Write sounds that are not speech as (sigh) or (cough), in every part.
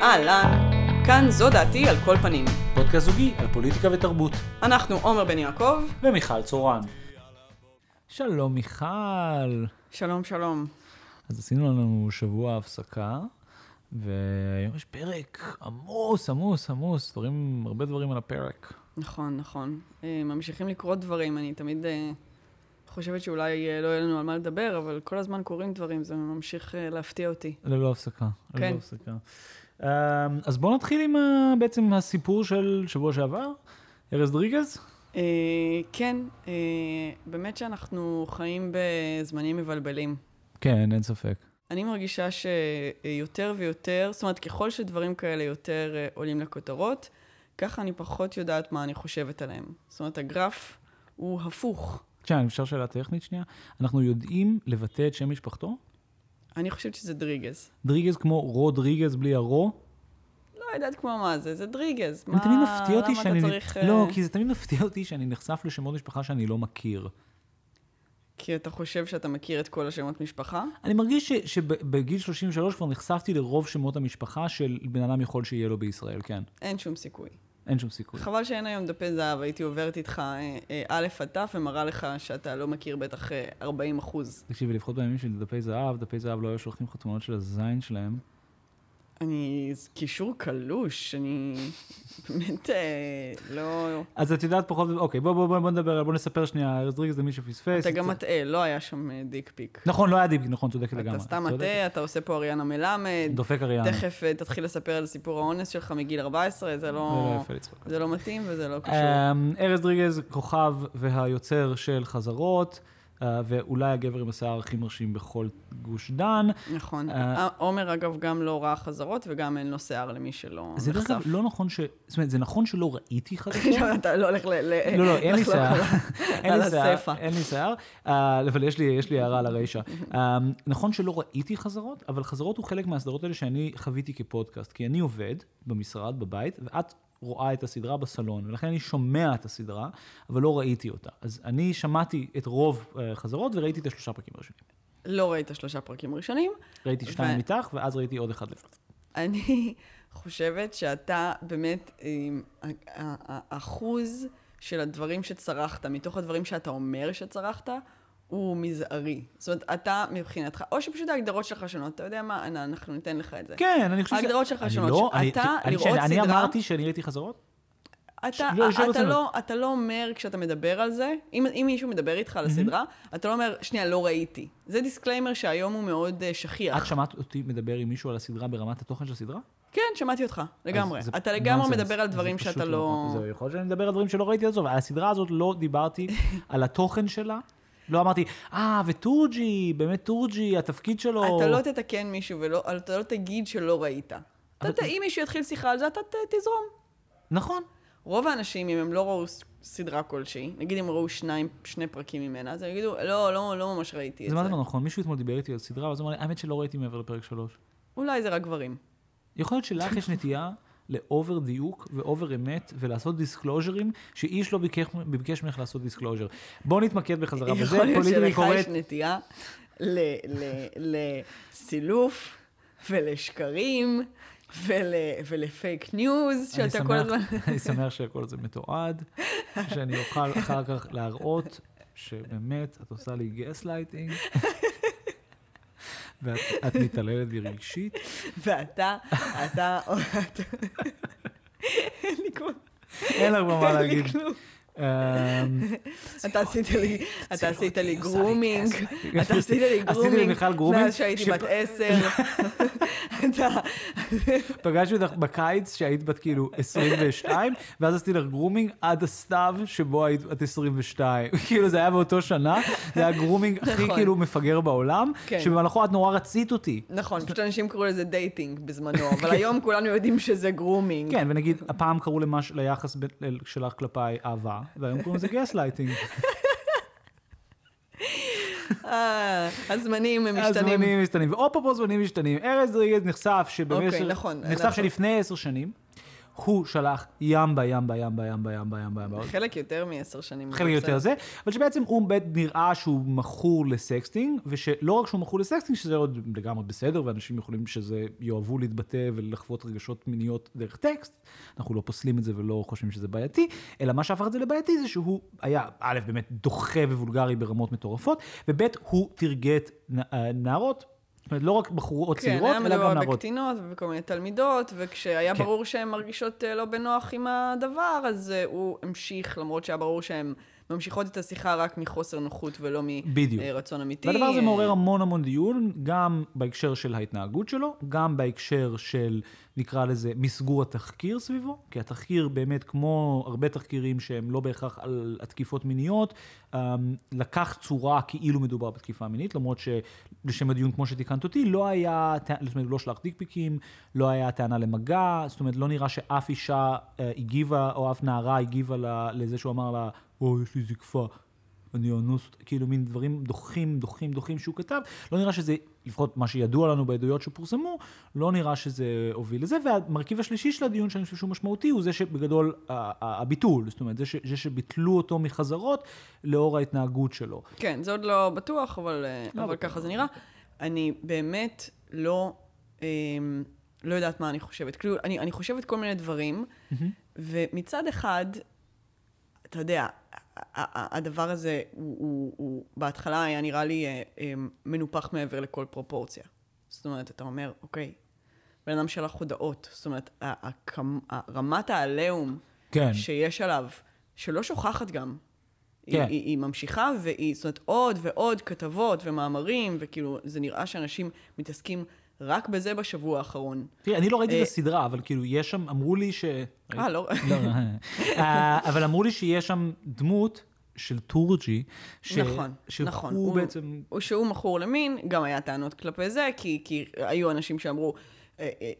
אהלן, כאן זו דעתי על כל פנים. פודקאסט זוגי על פוליטיקה ותרבות. אנחנו עומר בן יעקב. ומיכל צורן. שלום מיכל. שלום שלום. אז עשינו לנו שבוע הפסקה, והיום יש פרק עמוס, עמוס, עמוס, דברים, הרבה דברים על הפרק. נכון, נכון. אה, ממשיכים לקרות דברים, אני תמיד אה, חושבת שאולי אה, לא יהיה לנו על מה לדבר, אבל כל הזמן קורים דברים, זה ממשיך להפתיע אותי. ללא הפסקה. כן. ללא הפסקה. אמ, אז בואו נתחיל עם ה- בעצם הסיפור של שבוע שעבר, ארז דריגז. אה, כן, אה, באמת שאנחנו חיים בזמנים מבלבלים. כן, אין ספק. אני מרגישה שיותר ויותר, זאת אומרת, ככל שדברים כאלה יותר אה, עולים לכותרות, ככה אני פחות יודעת מה אני חושבת עליהם. זאת אומרת, הגרף הוא הפוך. תשמע, אפשר שאלה טכנית שנייה? אנחנו יודעים לבטא את שם משפחתו? אני חושבת שזה דריגז. דריגז כמו רודריגז בלי הרו? לא יודעת כמו מה זה, זה דריגז. זה תמיד מפתיע אותי למה שאני... אתה צריך... אה, לא, כי זה תמיד מפתיע אותי שאני נחשף לשמות משפחה שאני לא מכיר. כי אתה חושב שאתה מכיר את כל השמות משפחה? אני מרגיש ש- שבגיל 33 כבר נחשפתי לרוב שמות המשפחה של בן אדם יכול שיהיה לו בישראל, כן. אין שום סיכוי. אין שום סיכוי. חבל שאין היום דפי זהב, הייתי עוברת איתך אה, אה, א' עד ת' ומראה לך שאתה לא מכיר בטח אה, 40 אחוז. תקשיבי, לפחות בימים של דפי זהב, דפי זהב לא היו שולחים לך תמונות של הזין שלהם. אני... זה קישור קלוש, אני (laughs) באמת אה, לא... אז את יודעת פחות, אוקיי, בוא, בוא, בוא, בוא נדבר, בוא נספר שנייה, ארז דריגז למי שפספס. אתה גם מטעה, לא היה שם אה, dick pic. נכון, לא היה dick, נכון, צודקת לגמרי. אתה סתם. מטעה, אתה עושה פה אריאנה מלמד, דופק אריאנה. תכף אה, תתחיל לספר על סיפור האונס שלך מגיל 14, זה זה לא לא... זה לא מתאים וזה לא קשור. אמ, ארז דריגז, כוכב והיוצר של חזרות, ואולי הגבר עם השיער הכי מרשים בכל גוש דן. נכון. אה, אה, עומר, אגב, גם לא ראה חזרות וגם אין לו שיער למי שלא זה דרך אגב נחשף. לא נכון ש... זאת אומרת, זה נכון שלא ראיתי (laughs) חזרות. עכשיו אתה לא הולך ל... לא, לא, אין לי שיער. (laughs) אין לי שיער. אין לי שיער, אה, אבל יש לי, יש לי הערה על הריישה. אה, נכון שלא ראיתי חזרות, אבל חזרות הוא חלק מהסדרות האלה שאני חוויתי כפודקאסט, כי אני עובד במשרד, בבית, ואת רואה את הסדרה בסלון, ולכן אני שומע את הסדרה, אבל לא ראיתי אותה. אז אני שמעתי את רוב אה, חזרות וראיתי את השלושה פרקים הראשונים. לא ראית שלושה פרקים ראשונים. ראיתי שניים ו- איתך, ואז ראיתי עוד אחד לבד. אני (laughs) חושבת שאתה באמת, האחוז של הדברים שצרכת, מתוך הדברים שאתה אומר שצרכת, הוא מזערי. זאת אומרת, אתה מבחינתך, או שפשוט ההגדרות שלך שונות, אתה יודע מה, אנא, אנחנו ניתן לך את זה. כן, אני חושב ש... ההגדרות שלך אני שונות. לא- אני- אתה, אני- לראות אני סדרה- אמרתי שאני ראיתי חזרות? אתה, לא, אתה, ברצינות. לא, אתה לא אומר כשאתה מדבר על זה, אם, אם מישהו מדבר איתך על הסדרה, אתה לא אומר, שנייה, לא ראיתי. זה disclaimer שהיום הוא מאוד אה, שכיח. את שמעת אותי מדבר עם מישהו על הסדרה ברמת התוכן של הסדרה? כן, שמעתי אותך, לגמרי. זה אתה לגמרי. מדבר על דברים שאתה לא... נכון. זה יכול להיות שאני מדבר על דברים שלא ראיתי עזוב, על הסדרה הזאת לא דיברתי (laughs) על התוכן שלה. לא אמרתי, אה, וטורג'י, באמת טורג'י, התפקיד שלו... אתה לא תתקן מישהו ואתה לא תגיד שלא ראית. אבל- אתה, אם מישהו יתחיל שיחה על זה, אתה תזרום. נכון. רוב האנשים, אם הם לא ראו סדרה כלשהי, נגיד אם ראו שניים, שני פרקים ממנה, אז הם יגידו, לא, לא, לא ממש ראיתי את זה זה. מה זה לא נכון, מישהו אתמול דיבר איתי על סדרה, ואז הוא אמר לי, האמת שלא ראיתי מעבר לפרק שלוש. אולי זה רק גברים. יכול להיות שלך יש נטייה ל over דיוק ו over אמת, ולעשות disclosure ים, שאיש לא ביקש, ביקש ממך לעשות disclosure. בואו נתמקד בחזרה בזה, יכול להיות שלך. יש נטייה לסילוף ולשקרים ול- ול fake news, שאתה כל שמח- הזמן... (laughs) אני שמח שהכל זה מתועד, שאני אוכל אחר כך להראות שבאמת את עושה לי גס לייטינג, ואת את מתעללת בי רגשית. ואתה, אתה... אין לי כבר... אין לך מה אין לי להגיד. אמ, (laughs) אתה עשית לי, אתה עשית לי grooming. אתה עשית לי grooming, grooming, מאז שהייתי בת עשר. (laughs) פגשתי אותך בקיץ שהיית בת כאילו 22, ואז עשיתי לך grooming עד הסתיו שבו היית בת 22. (laughs) כאילו זה היה באותו שנה, זה היה הגרומינג הכי נכון. כאילו מפגר בעולם, כן. שבמהלכו את נורא רצית אותי. נכון, פשוט אנשים קראו לזה דייטינג בזמנו, אבל היום כולנו יודעים שזה גרומינג. כן, ונגיד, הפעם קראו ליחס שלך כלפיי אהבה, והיום קוראים לזה גס לייטינג. אה, הזמנים הם משתנים. הזמנים משתנים, ואופופו זמנים משתנים. ארז דריגז נחשף שבמשך, אוקיי, נכון, נחשף שלפני עשר שנים, הוא שלח ימבה, ימבה, ימבה, ימבה, ימבה, ימבה, ימבה. חלק יותר מעשר שנים. חלק יותר זה, אבל שבעצם הוא באמת נראה שהוא מכור לסקסטינג, ושלא רק שהוא מכור לסקסטינג, שזה עוד לגמרי בסדר, ואנשים יכולים שזה יאהבו להתבטא ולחוות רגשות מיניות דרך טקסט, אנחנו לא פוסלים את זה ולא חושבים שזה בעייתי, אלא מה שהפך את זה לבעייתי זה שהוא היה, א', באמת דוחה ווולגרי ברמות מטורפות, וב', הוא תרגט אה, נערות. זאת אומרת, לא רק בחורות צעירות, כן, אלא היה גם מדובר נערות. בקטינות ובכל מיני תלמידות, וכשהיה כן. ברור שהן מרגישות אה, לא בנוח עם הדבר, אז אה, הוא המשיך, למרות שהיה ברור שהן ממשיכות את השיחה רק מחוסר נוחות ולא בדיוק. מרצון אמיתי. והדבר הזה אה, מעורר המון המון דיון, גם בהקשר של ההתנהגות שלו, גם בהקשר של, נקרא לזה, מסגור התחקיר סביבו, כי התחקיר באמת, כמו הרבה תחקירים שהם לא בהכרח על התקיפות מיניות, אמ, לקח צורה כאילו מדובר בתקיפה מינית, למרות שלשם הדיון, כמו שתיקנת אותי, לא היה, זאת אומרת, לא שלח דיקפיקים, לא היה טענה למגע, זאת אומרת, לא נראה שאף אישה אה, הגיבה, או אף נערה הגיבה לזה שהוא אמר לה, או, יש לי זקפה. אני אאנוס אותה, כאילו מין דברים דוחים, דוחים, דוחים שהוא כתב, לא נראה שזה, לפחות מה שידוע לנו בעדויות שפורסמו, לא נראה שזה הוביל לזה, והמרכיב השלישי של הדיון שאני חושב שהוא משמעותי, הוא זה שבגדול הביטול, זאת אומרת, זה, ש, זה שביטלו אותו מחזרות לאור ההתנהגות שלו. כן, זה עוד לא בטוח, אבל, אה, לא אבל בטוח. ככה זה נראה. אני באמת לא, אה, לא יודעת מה אני חושבת. כאילו, אני, אני חושבת כל מיני דברים, ומצד אחד, אתה יודע, הדבר הזה, הוא, הוא, הוא בהתחלה היה נראה לי אה, אה, מנופח מעבר לכל פרופורציה. זאת אומרת, אתה אומר, אוקיי, בן אדם שלח הודעות, זאת אומרת, רמת העליהום כן. שיש עליו, שלא שוכחת גם. כן. היא, היא, היא ממשיכה, והיא, זאת אומרת, עוד ועוד כתבות ומאמרים, וכאילו, זה נראה שאנשים מתעסקים רק בזה בשבוע האחרון. תראי, אני לא ראיתי אה, את הסדרה, אבל כאילו, יש שם, אמרו לי ש... אה, לא... לא, אה, אבל אמרו לי שיש שם דמות של טורג'י, ש- נכון, שהוא נכון. בעצם... הוא שהוא מכור למין, גם היה טענות כלפי זה, כי, היו אנשים שאמרו, "אה, אה,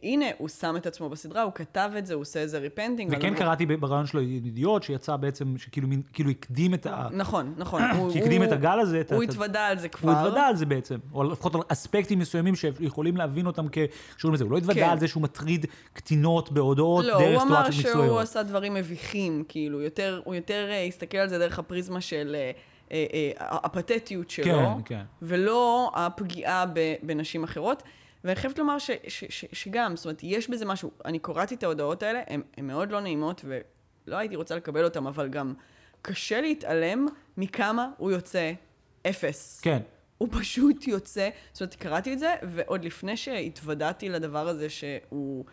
הנה, הוא שם את עצמו בסדרה, הוא כתב את זה, הוא עושה איזה ריפנטינג. וכן קראתי ברעיון שלו ידיעות, שיצא בעצם, שכאילו כאילו הקדים את ה... נכון, נכון. (coughs) שהקדים את הגל הזה. הוא התוודה על זה כבר. הוא התוודה על זה בעצם, או לפחות על אספקטים מסוימים שיכולים להבין אותם כקשורים לזה. הוא לא התוודה כן. על זה שהוא מטריד קטינות בהודעות לא, דרך הוא אמר סיטואציות שהוא מקצועיות. עשה דברים מביכים, כאילו, הוא יותר אה, הסתכל על זה דרך הפריזמה של אה, אה, אה, הפתטיות שלו, כן, כן. ולא הפגיעה בנשים אחרות. ואני חייבת לומר ש, ש, ש, שגם, זאת אומרת, יש בזה משהו, אני קראתי את ההודעות האלה, הן הן מאוד לא נעימות, ולא הייתי רוצה לקבל אותן, אבל גם קשה להתעלם מכמה הוא יוצא אפס. כן. הוא פשוט יוצא, זאת אומרת, קראתי את זה, ועוד לפני שהתוודעתי לדבר הזה שהוא,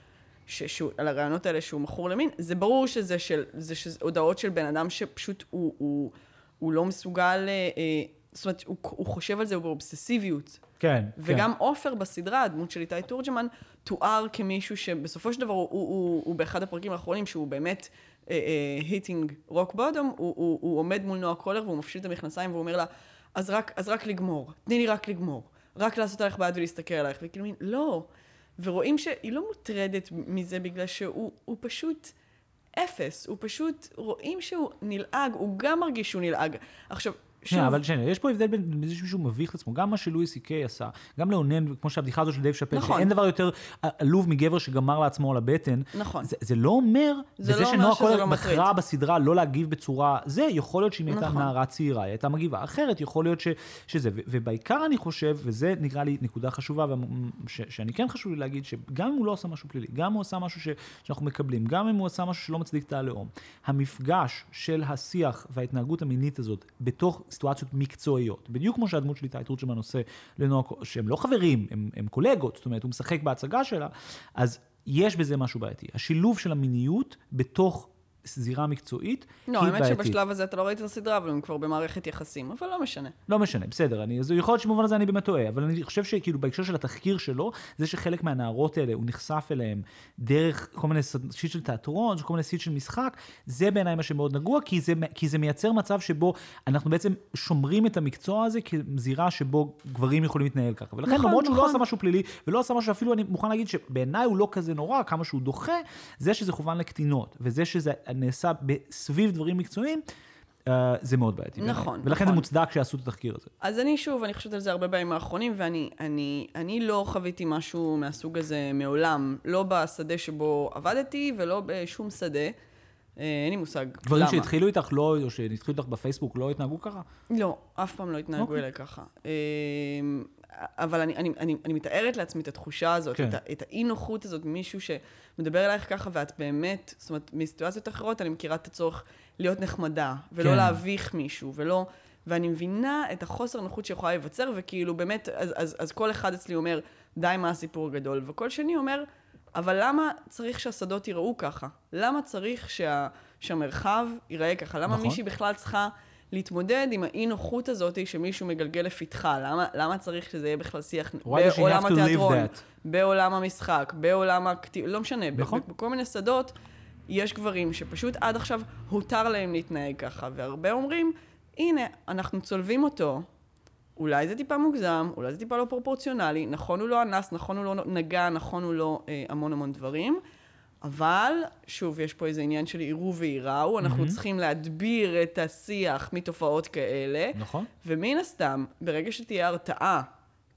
ש, שהוא, על הרעיונות האלה שהוא מכור למין, זה ברור שזה של, זה שזה הודעות של בן אדם שפשוט הוא, הוא, הוא לא מסוגל, אה, אה, זאת אומרת, הוא, הוא חושב על זה באובססיביות. כן, וגם עופר בסדרה, הדמות של איתי תורג'מן, תואר כמישהו שבסופו של דבר הוא, הוא, הוא, הוא באחד הפרקים האחרונים, שהוא באמת היטינג רוק בודום, הוא, עומד מול נועה קולר והוא מפשיל את המכנסיים והוא אומר לה, אז רק, אז רק לגמור, תני לי רק לגמור, רק לעשות עליך בעד ולהסתכל עלייך, וכאילו, מין, לא. ורואים שהיא לא מוטרדת מזה בגלל שהוא הוא פשוט אפס, הוא פשוט, רואים שהוא נלעג, הוא גם מרגיש שהוא נלעג. עכשיו, שנייה, אבל שנייה, יש פה הבדל בין זה שמישהו מביך את עצמו, גם מה שלואי סי קיי עשה, גם לאונן, כמו שהבדיחה הזו של דייב שאפל, נכון. שאין דבר יותר עלוב מגבר שגמר לעצמו על הבטן. נכון. זה, זה לא אומר, זה וזה לא שנועה קולר לא בחרה. בסדרה לא להגיב בצורה, זה יכול להיות שאם הייתה נכון. נערה צעירה, היא הייתה מגיבה אחרת, יכול להיות ש, שזה, ו, ובעיקר אני חושב, וזה נראה לי נקודה חשובה, ש, שאני כן חשוב לי להגיד, שגם אם הוא לא עשה משהו פלילי, גם אם הוא עשה משהו ש, שאנחנו מקבלים, גם אם הוא עשה משהו שלא מצדיק את הלאום, המפגש של השיח וההתנהגות המינית הזאת בתוך סיטואציות מקצועיות, בדיוק כמו שהדמות של איתי תורג'מן עושה לנועה, שהם לא חברים, הם, הם קולגות, זאת אומרת, הוא משחק בהצגה שלה, אז יש בזה משהו בעייתי. השילוב של המיניות בתוך זירה מקצועית לא, האמת בעייתית. שבשלב הזה אתה לא ראית את הסדרה, אבל הם כבר במערכת יחסים, אבל לא משנה. לא משנה, בסדר, אני, אז יכול להיות שבמובן הזה אני באמת טועה, אבל אני חושב שכאילו בהקשר של התחקיר שלו, זה שחלק מהנערות האלה, הוא נחשף אליהם דרך כל מיני שיט של תיאטרון, כל מיני סיט של משחק, זה בעיניי מה שמאוד נגוע, כי זה, כי זה מייצר מצב שבו אנחנו בעצם שומרים את המקצוע הזה כזירה שבו גברים יכולים להתנהל ככה. ולכן נכון, למרות שהוא לא נכון. עשה משהו פלילי, ולא עשה משהו שאפילו אני מוכן להגיד שבעיניי הוא לא כזה נורא, כמה שהוא דוחה, זה שזה כוון לקטינות, וזה שזה נעשה סביב דברים מקצועיים, אה, זה מאוד בעייתי. נכון, ולכן נכון. זה מוצדק שעשו את התחקיר הזה. אז אני שוב, אני חושבת על זה הרבה בימים האחרונים, ואני אני, אני לא חוויתי משהו מהסוג הזה מעולם. לא בשדה שבו עבדתי ולא בשום שדה. אה, אין לי מושג דברים למה. שהתחילו איתך לא, או שהתחילו איתך בפייסבוק לא התנהגו ככה? לא, אף פעם לא התנהגו אוקיי. אליי ככה. אבל אני, אני, אני, אני מתארת לעצמי את התחושה הזאת, כן. את, את האי-נוחות הזאת, מישהו שמדבר אלייך ככה, ואת באמת, זאת אומרת, מסיטואציות אחרות אני מכירה את הצורך להיות נחמדה, ולא כן. להביך מישהו, ולא... ואני מבינה את החוסר נוחות שיכולה להיווצר, וכאילו באמת, אז, אז, אז כל אחד אצלי אומר, די, מה הסיפור הגדול? וכל שני אומר, אבל למה צריך שהשדות ייראו ככה? למה צריך שה, שהמרחב ייראה ככה? למה נכון. מישהי בכלל צריכה להתמודד עם האי-נוחות הזאת שמישהו מגלגל לפתחה? למה, למה צריך שזה יהיה בכלל שיח בעולם התיאטרון? בעולם המשחק, בעולם הכתיב, לא משנה, נכון. בכל מיני שדות יש גברים שפשוט עד עכשיו הותר להם להתנהג ככה, והרבה אומרים, הנה, אנחנו צולבים אותו. אולי זה טיפה מוגזם, אולי זה טיפה לא פרופורציונלי, נכון הוא לא אנס, נכון הוא לא נגע, נכון הוא לא אה, המון המון דברים, אבל, שוב, יש פה איזה עניין של עירו וייראו, אנחנו מהמם. צריכים להדביר את השיח מתופעות כאלה, נכון. ומן הסתם, ברגע שתהיה הרתעה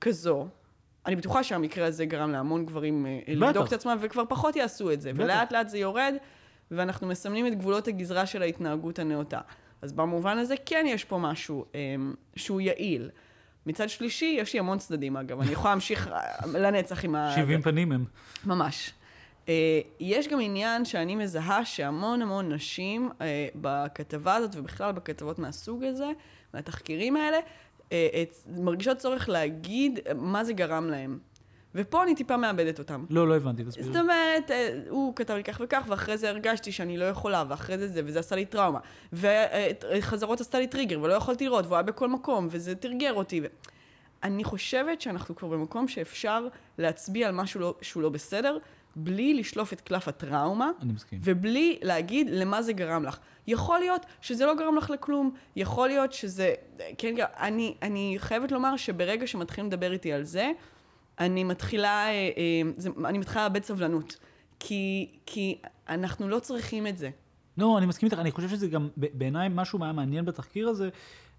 כזו, אני בטוחה שהמקרה הזה גרם להמון גברים אה. לבדוק את עצמם, וכבר פחות יעשו את זה. בטח. ולאט לאט זה יורד, ואנחנו מסמנים את גבולות הגזרה של ההתנהגות הנאותה. אז במובן הזה כן יש פה משהו אה, שהוא יעיל. מצד שלישי, יש לי המון צדדים אגב, אני יכולה להמשיך אה, לנצח עם ה... 70 פנים הם. ממש. אה, יש גם עניין שאני מזהה שהמון המון נשים אה, בכתבה הזאת, ובכלל בכתבות מהסוג הזה, מהתחקירים האלה, אה, מרגישות צורך להגיד מה זה גרם להם. ופה אני טיפה מאבדת אותם. לא, לא הבנתי, תסביר. זאת אומרת, הוא כתב לי כך וכך, ואחרי זה הרגשתי שאני לא יכולה, ואחרי זה זה, וזה עשה לי טראומה. וחזרות עשתה לי טריגר, ולא יכולתי לראות, והוא היה בכל מקום, וזה תרגר אותי. אני חושבת שאנחנו כבר במקום שאפשר להצביע על משהו לא, שהוא לא בסדר, בלי לשלוף את קלף הטראומה, אני מסכים. ובלי להגיד למה זה גרם לך. יכול להיות שזה לא גרם לך לכלום, יכול להיות שזה... כן, גר- אני, אני חייבת לומר שברגע שמתחילים לדבר איתי על זה, אני מתחילה, אה, אה, אני מתחילה לאבד סבלנות. כי, כי אנחנו לא צריכים את זה. לא, אני מסכים איתך, אני חושב שזה גם, בעיניי משהו היה מעניין בתחקיר הזה.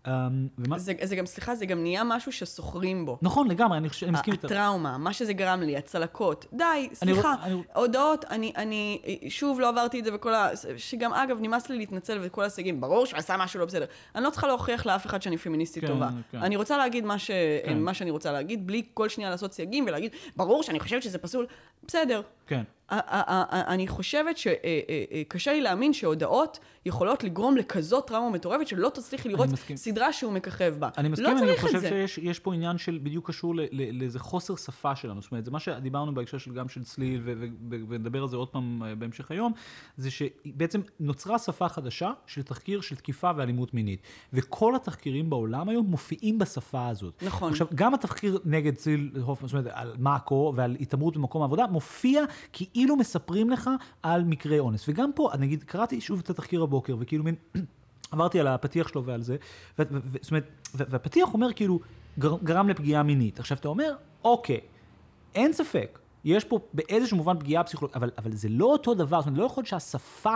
אמ, ומה- זה, זה גם, סליחה, זה גם נהיה משהו שסוחרים בו. נכון, לגמרי, אני חושב- אני מסכים איתך. הטראומה, מה שזה גרם לי, הצלקות. די, אני סליחה, אני- הודעות, אני, אני שוב לא עברתי את זה וכל ה... שגם אגב, נמאס לי להתנצל וכל ההישגים, ברור שהוא עשה משהו לא בסדר. אני לא צריכה להוכיח לאף אחד שאני פמיניסטית כן, טובה. כן. אני רוצה להגיד מה, ש... כן. מה שאני רוצה להגיד, בלי כל שנייה לעשות סייגים ולהגיד, ברור שאני חושבת שזה פסול. בסדר. כן. אני חושבת שקשה לי להאמין שהודעות יכולות לגרום לכזאת טראומה מטורפת שלא תצליחי לראות מסכים. סדרה שהוא מככב בה. אני מסכים, לא אני צריך את חושב. שיש יש פה עניין של בדיוק קשור לאיזה חוסר שפה שלנו. זאת אומרת, זה מה שדיברנו בהקשר של גם של צליל, ונדבר על זה עוד פעם אה, בהמשך היום, זה שבעצם נוצרה שפה חדשה של תחקיר של תקיפה ואלימות מינית. וכל התחקירים בעולם היום מופיעים בשפה הזאת. נכון. עכשיו, גם התחקיר נגד צליל הופמן, זאת אומרת, על מאקו ועל התעמרות במקום העבודה, מופיע כאילו מספרים לך על מקרה אונס. וגם פה, נגיד, קראתי שוב את התחקיר הבוקר, וכאילו מין... (clears throat) עברתי על הפתיח שלו ועל זה, זאת אומרת, והפתיח אומר כאילו, גר- גרם לפגיעה מינית. עכשיו אתה אומר, אוקיי, אין ספק, יש פה באיזשהו מובן פגיעה פסיכולוגית, אבל, אבל זה לא אותו דבר, זאת אומרת, לא יכול להיות שהשפה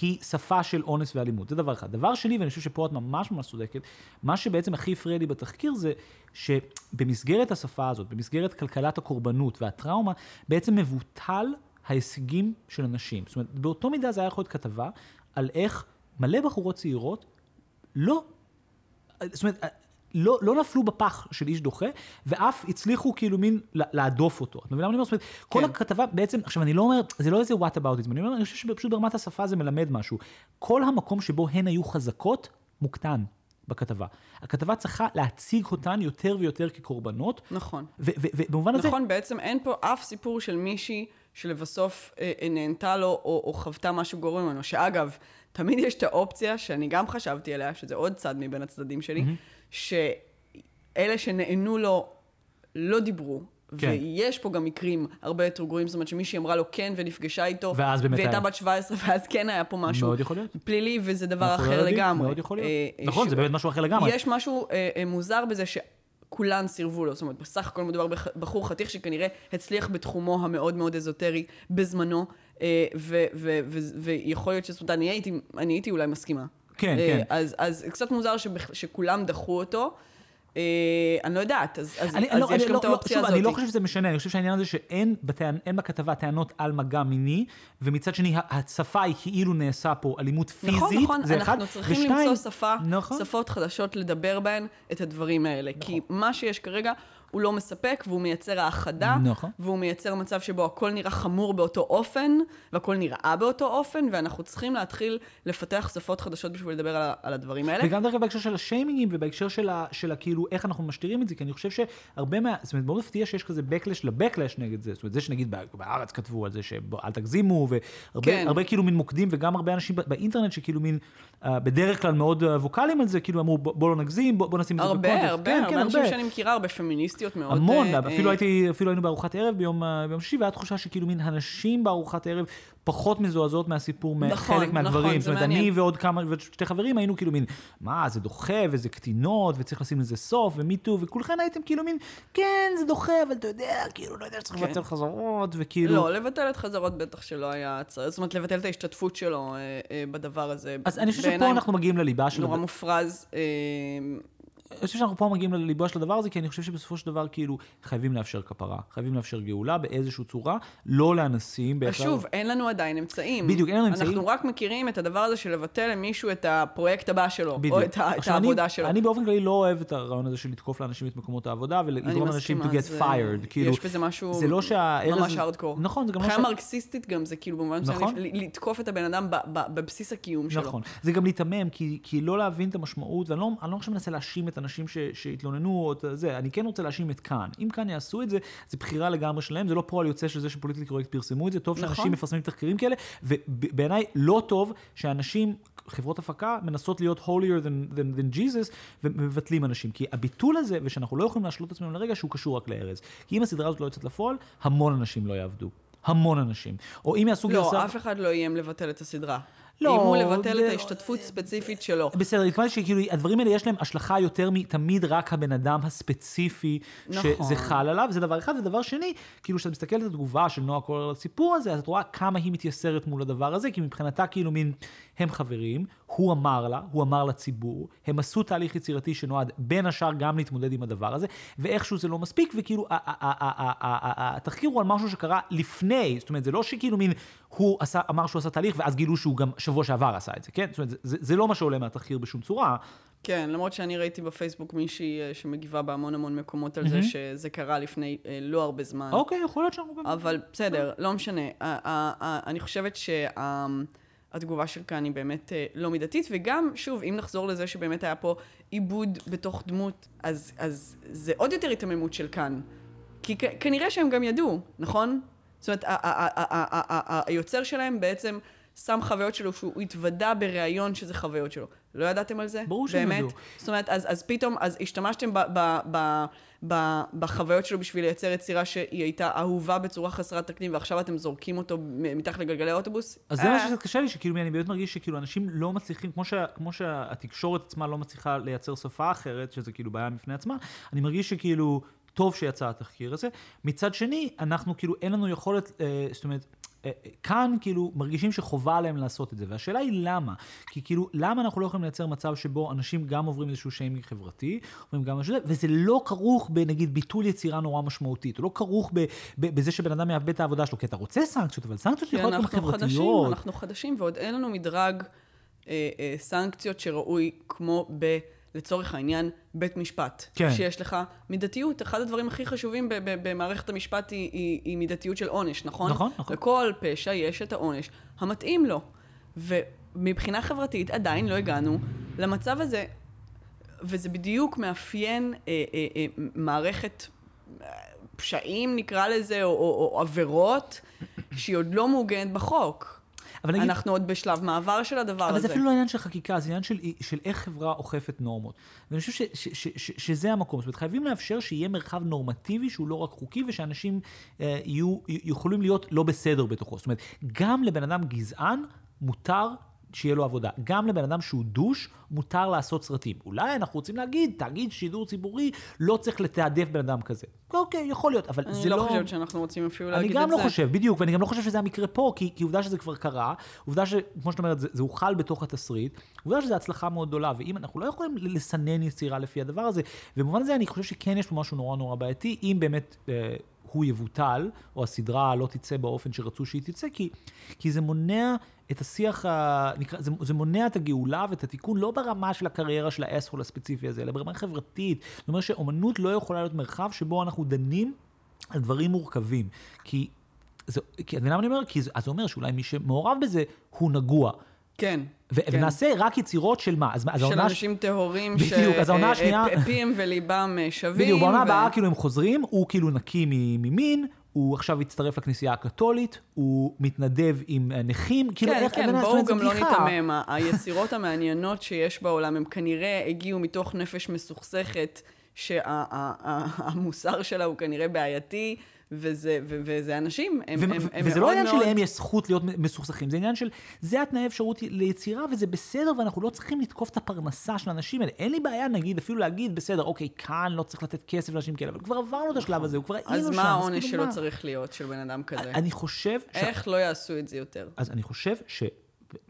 היא שפה של אונס ואלימות, זה דבר אחד. דבר שני, ואני חושב שפה את ממש ממש צודקת, מה שבעצם הכי הפריע לי בתחקיר זה שבמסגרת השפה הזאת, במסגרת כלכלת הקורבנות והטראומה, בעצם מבוטל ההישגים של אנשים. זאת אומרת, באותו מידה זה היה יכול להיות כתבה על איך מלא בחורות צעירות לא, זאת אומרת, לא, לא נפלו בפח של איש דוחה, ואף הצליחו כאילו מין לה- להדוף אותו. את מבינה מה אני אומר? זאת אומרת, כל כן. הכתבה בעצם, עכשיו אני לא אומר, זה לא איזה what about it, אני אומר, אני חושב שפשוט ברמת השפה זה מלמד משהו. כל המקום שבו הן היו חזקות, מוקטן בכתבה. הכתבה צריכה להציג אותן יותר ויותר כקורבנות, נכון. ובמובן הזה, נכון, בעצם אין פה אף סיפור של מישהי שלבסוף אה, אה, נהנתה לו או, או חוותה משהו גורם ממנו. שאגב, תמיד יש את האופציה, שאני גם חשבתי עליה, שזה עוד צד מבין הצדדים שלי, שאלה שנהנו לו לא דיברו. כן. ויש פה גם מקרים הרבה יותר גרועים, זאת אומרת שמישהי אמרה לו כן ונפגשה איתו, ואז באמת והייתה היה. בת 17, ואז כן היה פה משהו מאוד יכול להיות. פלילי, וזה דבר אחר יודעים, לגמרי. מאוד יכול להיות. אה, אה, נכון, ש- זה באמת משהו אחר לגמרי. יש משהו אה, אה, מוזר בזה שכולן סירבו לו. זאת אומרת, בסך הכל מדובר בבחור חתיך שכנראה הצליח בתחומו המאוד מאוד אזוטרי בזמנו, אה, ויכול להיות שזאת אומרת, אני הייתי, אני הייתי אולי מסכימה. כן, אה, כן. אז, אז קצת מוזר שכולם דחו אותו. אה, אני לא יודעת, אז, אז, אני, אז לא, יש גם לא, את האופציה שוב, הזאת. אני לא חושב שזה משנה, אני חושב שהעניין הזה שאין בטענ... בכתבה טענות על מגע מיני, ומצד שני השפה היא כאילו נעשה פה אלימות פיזית, נכון, נכון, זה אחד, אנחנו צריכים ושתיים, למצוא שפה, נכון. שפות חדשות לדבר בהן את הדברים האלה. כי מה שיש כרגע הוא לא מספק, והוא מייצר האחדה, נכון. והוא מייצר מצב שבו הכל נראה חמור באותו אופן, והכל נראה באותו אופן, ואנחנו צריכים להתחיל לפתח שפות חדשות בשביל לדבר על, על הדברים האלה. וגם דרך אגב בהקשר של השיימינגים ובהקשר של, ה, של ה, כאילו איך אנחנו משתירים את זה, כי אני חושב שהרבה מה... זאת אומרת, מאוד מפתיע שיש כזה backlash ל-backlash נגד זה. זאת אומרת, זה שנגיד בא- בארץ כתבו על זה שאל תגזימו, והרבה כן. הרבה כאילו מין מוקדים, וגם הרבה אנשים באינטרנט שכאילו מין, בדרך כלל מאוד uh, ווקאליים על זה, כאילו אמרו בוא, לא נגזים, בוא, בוא נשים את זה הרבה, בקונטקסט. הרבה, כן, הרבה כן, אנשים שאני מכירה, הרבה פמיניסטיות מאוד... המון, אה, אפילו אה, הייתי, אפילו היינו בארוחת ערב ביום, אה, ביום שישי, והייתה תחושה שכאילו מין הנשים בארוחת ערב פחות מזועזעות מהסיפור נכון, מחלק מהדברים. נכון, זאת אומרת, אני מעניין. ועוד כמה, ושתי חברים היינו כאילו מין, מה, זה דוחה, וזה קטינות, וצריך לשים לזה סוף, ומיטו, וכולכן הייתם כאילו מין, כן, זה דוחה, אבל אתה יודע, כאילו, לא יודע שצריך כן. לבצע חזרות, וכאילו... לא, לבטל את חזרות בטח שלא היה צריך, זאת אומרת, לבטל את ההשתתפות שלו אה, אה, בדבר הזה. אז אני חושב שפה אנחנו מגיעים לליבה של... נורא מופרז. אה, אני חושב שאנחנו פה מגיעים לליבו של הדבר הזה, כי אני חושב שבסופו של דבר, כאילו, חייבים לאפשר כפרה, חייבים לאפשר גאולה באיזושהי צורה, לא לאנסים. בהכרח- שוב, אין לנו עדיין אמצעים. בדיוק, אין לנו אמצעים. אנחנו רק מכירים את הדבר הזה של לבטל למישהו את הפרויקט הבא שלו, בדיוק. או את ה- את עכשיו, העבודה אני, שלו. אני באופן כללי לא אוהב את הרעיון הזה של לתקוף לאנשים את מקומות העבודה ולגרום לאנשים to get זה- fired. כאילו, יש בזה משהו זה לא שהארז... ממש הארדקור. נכון, זה גם לא ש... מרקסיסטית גם זה כאילו במובן נכון. ל- לתקוף את הבן אדם בבסיס הקיום שלו. נכון. זה גם להיתמם, כי, כי לא להבין את המשמעות, ואני לא, אני לא עכשיו מנסה להאשים את האנשים ש, שהתלוננו, או את זה, אני כן רוצה להאשים את כאן. אם כאן יעשו את זה, זה בחירה לגמרי שלהם, זה לא פועל יוצא של זה שפוליטיקלי קורקט פרסמו את זה, טוב שאנשים נכון. מפרסמים תחקירים כאלה, ובעיניי לא טוב שאנשים... חברות הפקה מנסות להיות holier than, than, than Jesus ומבטלים אנשים. כי הביטול הזה, ושאנחנו לא יכולים להשלות את עצמנו לרגע, שהוא קשור רק לארז. כי אם הסדרה הזאת לא יוצאת לפועל, המון אנשים לא יעבדו. המון אנשים. או אם יעשו גרסה... לא, אף אחד לא איים לבטל את הסדרה. לא, איימו לבטל זה- את ההשתתפות ספציפית שלו. בסדר, התכוונתי שכאילו הדברים האלה יש להם השלכה יותר מתמיד רק הבן אדם הספציפי נכון. שזה חל עליו, זה דבר אחד. ודבר שני, כאילו כשאת מסתכלת על התגובה של נועה קולר על הסיפור הזה, אז את רואה כמה היא מתייסרת מול הדבר הזה, כי מבחינתה כאילו מין, הם חברים, הוא אמר לה, הוא אמר לציבור, הם עשו תהליך יצירתי שנועד בין השאר גם להתמודד עם הדבר הזה, ואיכשהו זה לא מספיק, וכאילו התחקיר הוא על משהו שקרה לפני, זאת אומרת, זה לא שכאילו מין, הוא עשה, אמר שהוא עשה תהליך, ואז גילו שהוא גם שבוע שעבר עשה את זה, כן? זאת אומרת, זה, זה, לא מה שעולה מהתחקיר בשום צורה. כן, למרות שאני ראיתי בפייסבוק מישהי אה, שמגיבה בהמון המון מקומות על זה שזה קרה לפני אה, לא הרבה זמן. אוקיי, יכול להיות שאנחנו גם... אבל בסדר, לא משנה. אני חושבת שהתגובה של כאן היא באמת אה, לא מידתית, וגם, שוב, אם נחזור לזה שבאמת היה פה עיבוד בתוך דמות, אז, אז זה עוד יותר היתממות של כאן. כי כנראה שהם גם ידעו, נכון? זאת אומרת, היוצר שלהם בעצם שם חוויות שלו, שהוא התוודה בראיון שזה חוויות שלו. לא ידעתם על זה? ברור שהם? ידעו. זאת אומרת, אז, אז פתאום, אז השתמשתם ב, ב, ב, ב, בחוויות שלו בשביל לייצר יצירה שהיא הייתה אהובה בצורה חסרת תקדים, ועכשיו אתם זורקים אותו מתחת לגלגלי האוטובוס? אז זה מה אה, שקצת קשה לי, שכאילו אני באמת מרגיש שכאילו אנשים לא מצליחים, כמו, שה, כמו שהתקשורת עצמה לא מצליחה לייצר שפה אחרת, שזה כאילו בעיה בפני עצמה, אני מרגיש שכאילו טוב שיצא התחקיר הזה. מצד שני, אנחנו כאילו אין לנו יכולת, אה, זאת אומרת, כאן כאילו מרגישים שחובה עליהם לעשות את זה, והשאלה היא למה. כי כאילו, למה אנחנו לא יכולים לייצר מצב שבו אנשים גם עוברים איזשהו שיימינג חברתי, עוברים גם משהו, וזה לא כרוך בנגיד ביטול יצירה נורא משמעותית, הוא לא כרוך ב, ב, בזה שבן אדם מאבד את העבודה שלו, כי אתה רוצה סנקציות, אבל סנקציות יכולות גם אנחנו חדשים, חברתיות. אנחנו חדשים, ועוד אין לנו מדרג אה, אה, סנקציות שראוי כמו ב... לצורך העניין, בית משפט. כן. שיש לך מידתיות. אחד הדברים הכי חשובים ב- ב- במערכת המשפט היא, היא, היא מידתיות של עונש, נכון? נכון, נכון. לכל פשע יש את העונש המתאים לו. ומבחינה חברתית עדיין לא הגענו למצב הזה, וזה בדיוק מאפיין אה, אה, אה, מערכת אה, פשעים, נקרא לזה, או, או, או עבירות, שהיא עוד לא מעוגנת בחוק. אבל נגיד- אנחנו עוד בשלב מעבר של הדבר אבל הזה. זה אפילו לא עניין של חקיקה, זה עניין של, של איך חברה אוכפת נורמות. ואני חושב ש, ש, ש, ש, שזה המקום. זאת אומרת, חייבים לאפשר שיהיה מרחב נורמטיבי שהוא לא רק חוקי, ושאנשים אה, יהיו, יכולים להיות לא בסדר בתוכו. זאת אומרת, גם לבן אדם גזען מותר שיהיה לו עבודה. גם לבן אדם שהוא דוש, מותר לעשות סרטים. אולי אנחנו רוצים להגיד, תאגיד שידור ציבורי לא צריך לתעדף בן אדם כזה. אוקיי, יכול להיות, אבל זה אני לא... לא חושבת שאנחנו רוצים אפילו להגיד את אני זה. גם לא חושב, בדיוק, ואני גם לא חושב שזה המקרה פה, כי, כי עובדה שזה כבר קרה, עובדה שכמו שאת אומרת, זה, זה הוחל בתוך התסריט, עובדה שזו הצלחה מאוד גדולה, ואם אנחנו לא יכולים לסנן יצירה לפי הדבר הזה, ובמובן הזה אני חושב שכן יש פה משהו נורא נורא בעייתי, אם באמת... אה, הוא יבוטל, או הסדרה לא תצא באופן שרצו שהיא תצא, כי, כי זה מונע את השיח, ה, נקרא, זה, זה מונע את הגאולה ואת התיקון לא ברמה של הקריירה של האסהול הספציפי הזה, אלא ברמה חברתית. זאת אומרת שאומנות לא יכולה להיות מרחב שבו אנחנו דנים על דברים מורכבים. כי, זה, כי את מבינה מה אני אומר? כי זה, אז זה אומר שאולי מי שמעורב בזה הוא נגוע. כן. ו- כן. ונעשה רק יצירות של מה? אז, של העונה... אנשים טהורים, בדיוק, אז העונה השנייה- שפיהם וליבם אה, שווים. בדיוק, בעונה ו- הבאה כאילו הם חוזרים, הוא כאילו נקי ממין, הוא עכשיו הצטרף לכנסייה הקתולית, הוא מתנדב עם אה, נכים, כאילו כן, איך... כן, בואו גם לא. ניתמם. היצירות המעניינות שיש בעולם, הם כנראה הגיעו מתוך נפש מסוכסכת, שהמוסר שלה הוא כנראה בעייתי, וזה, ו- וזה אנשים, הם, ו- הם, ו- הם וזה לא מאוד עניין מאוד... שלהם יש זכות להיות מסוכסכים, זה עניין של, זה התנאי אפשרות ליצירה וזה בסדר ואנחנו לא צריכים לתקוף את הפרנסה של האנשים האלה. אין לי בעיה נגיד אפילו להגיד בסדר, אוקיי, כאן לא צריך לתת כסף לאנשים כאלה, אבל כבר עברנו את השלב הזה, כבר היינו אז שם. מה העונש כאילו מה? צריך להיות של בן אדם כזה? אני חושב, ש... איך לא יעשו את זה יותר? אז אני חושב ש...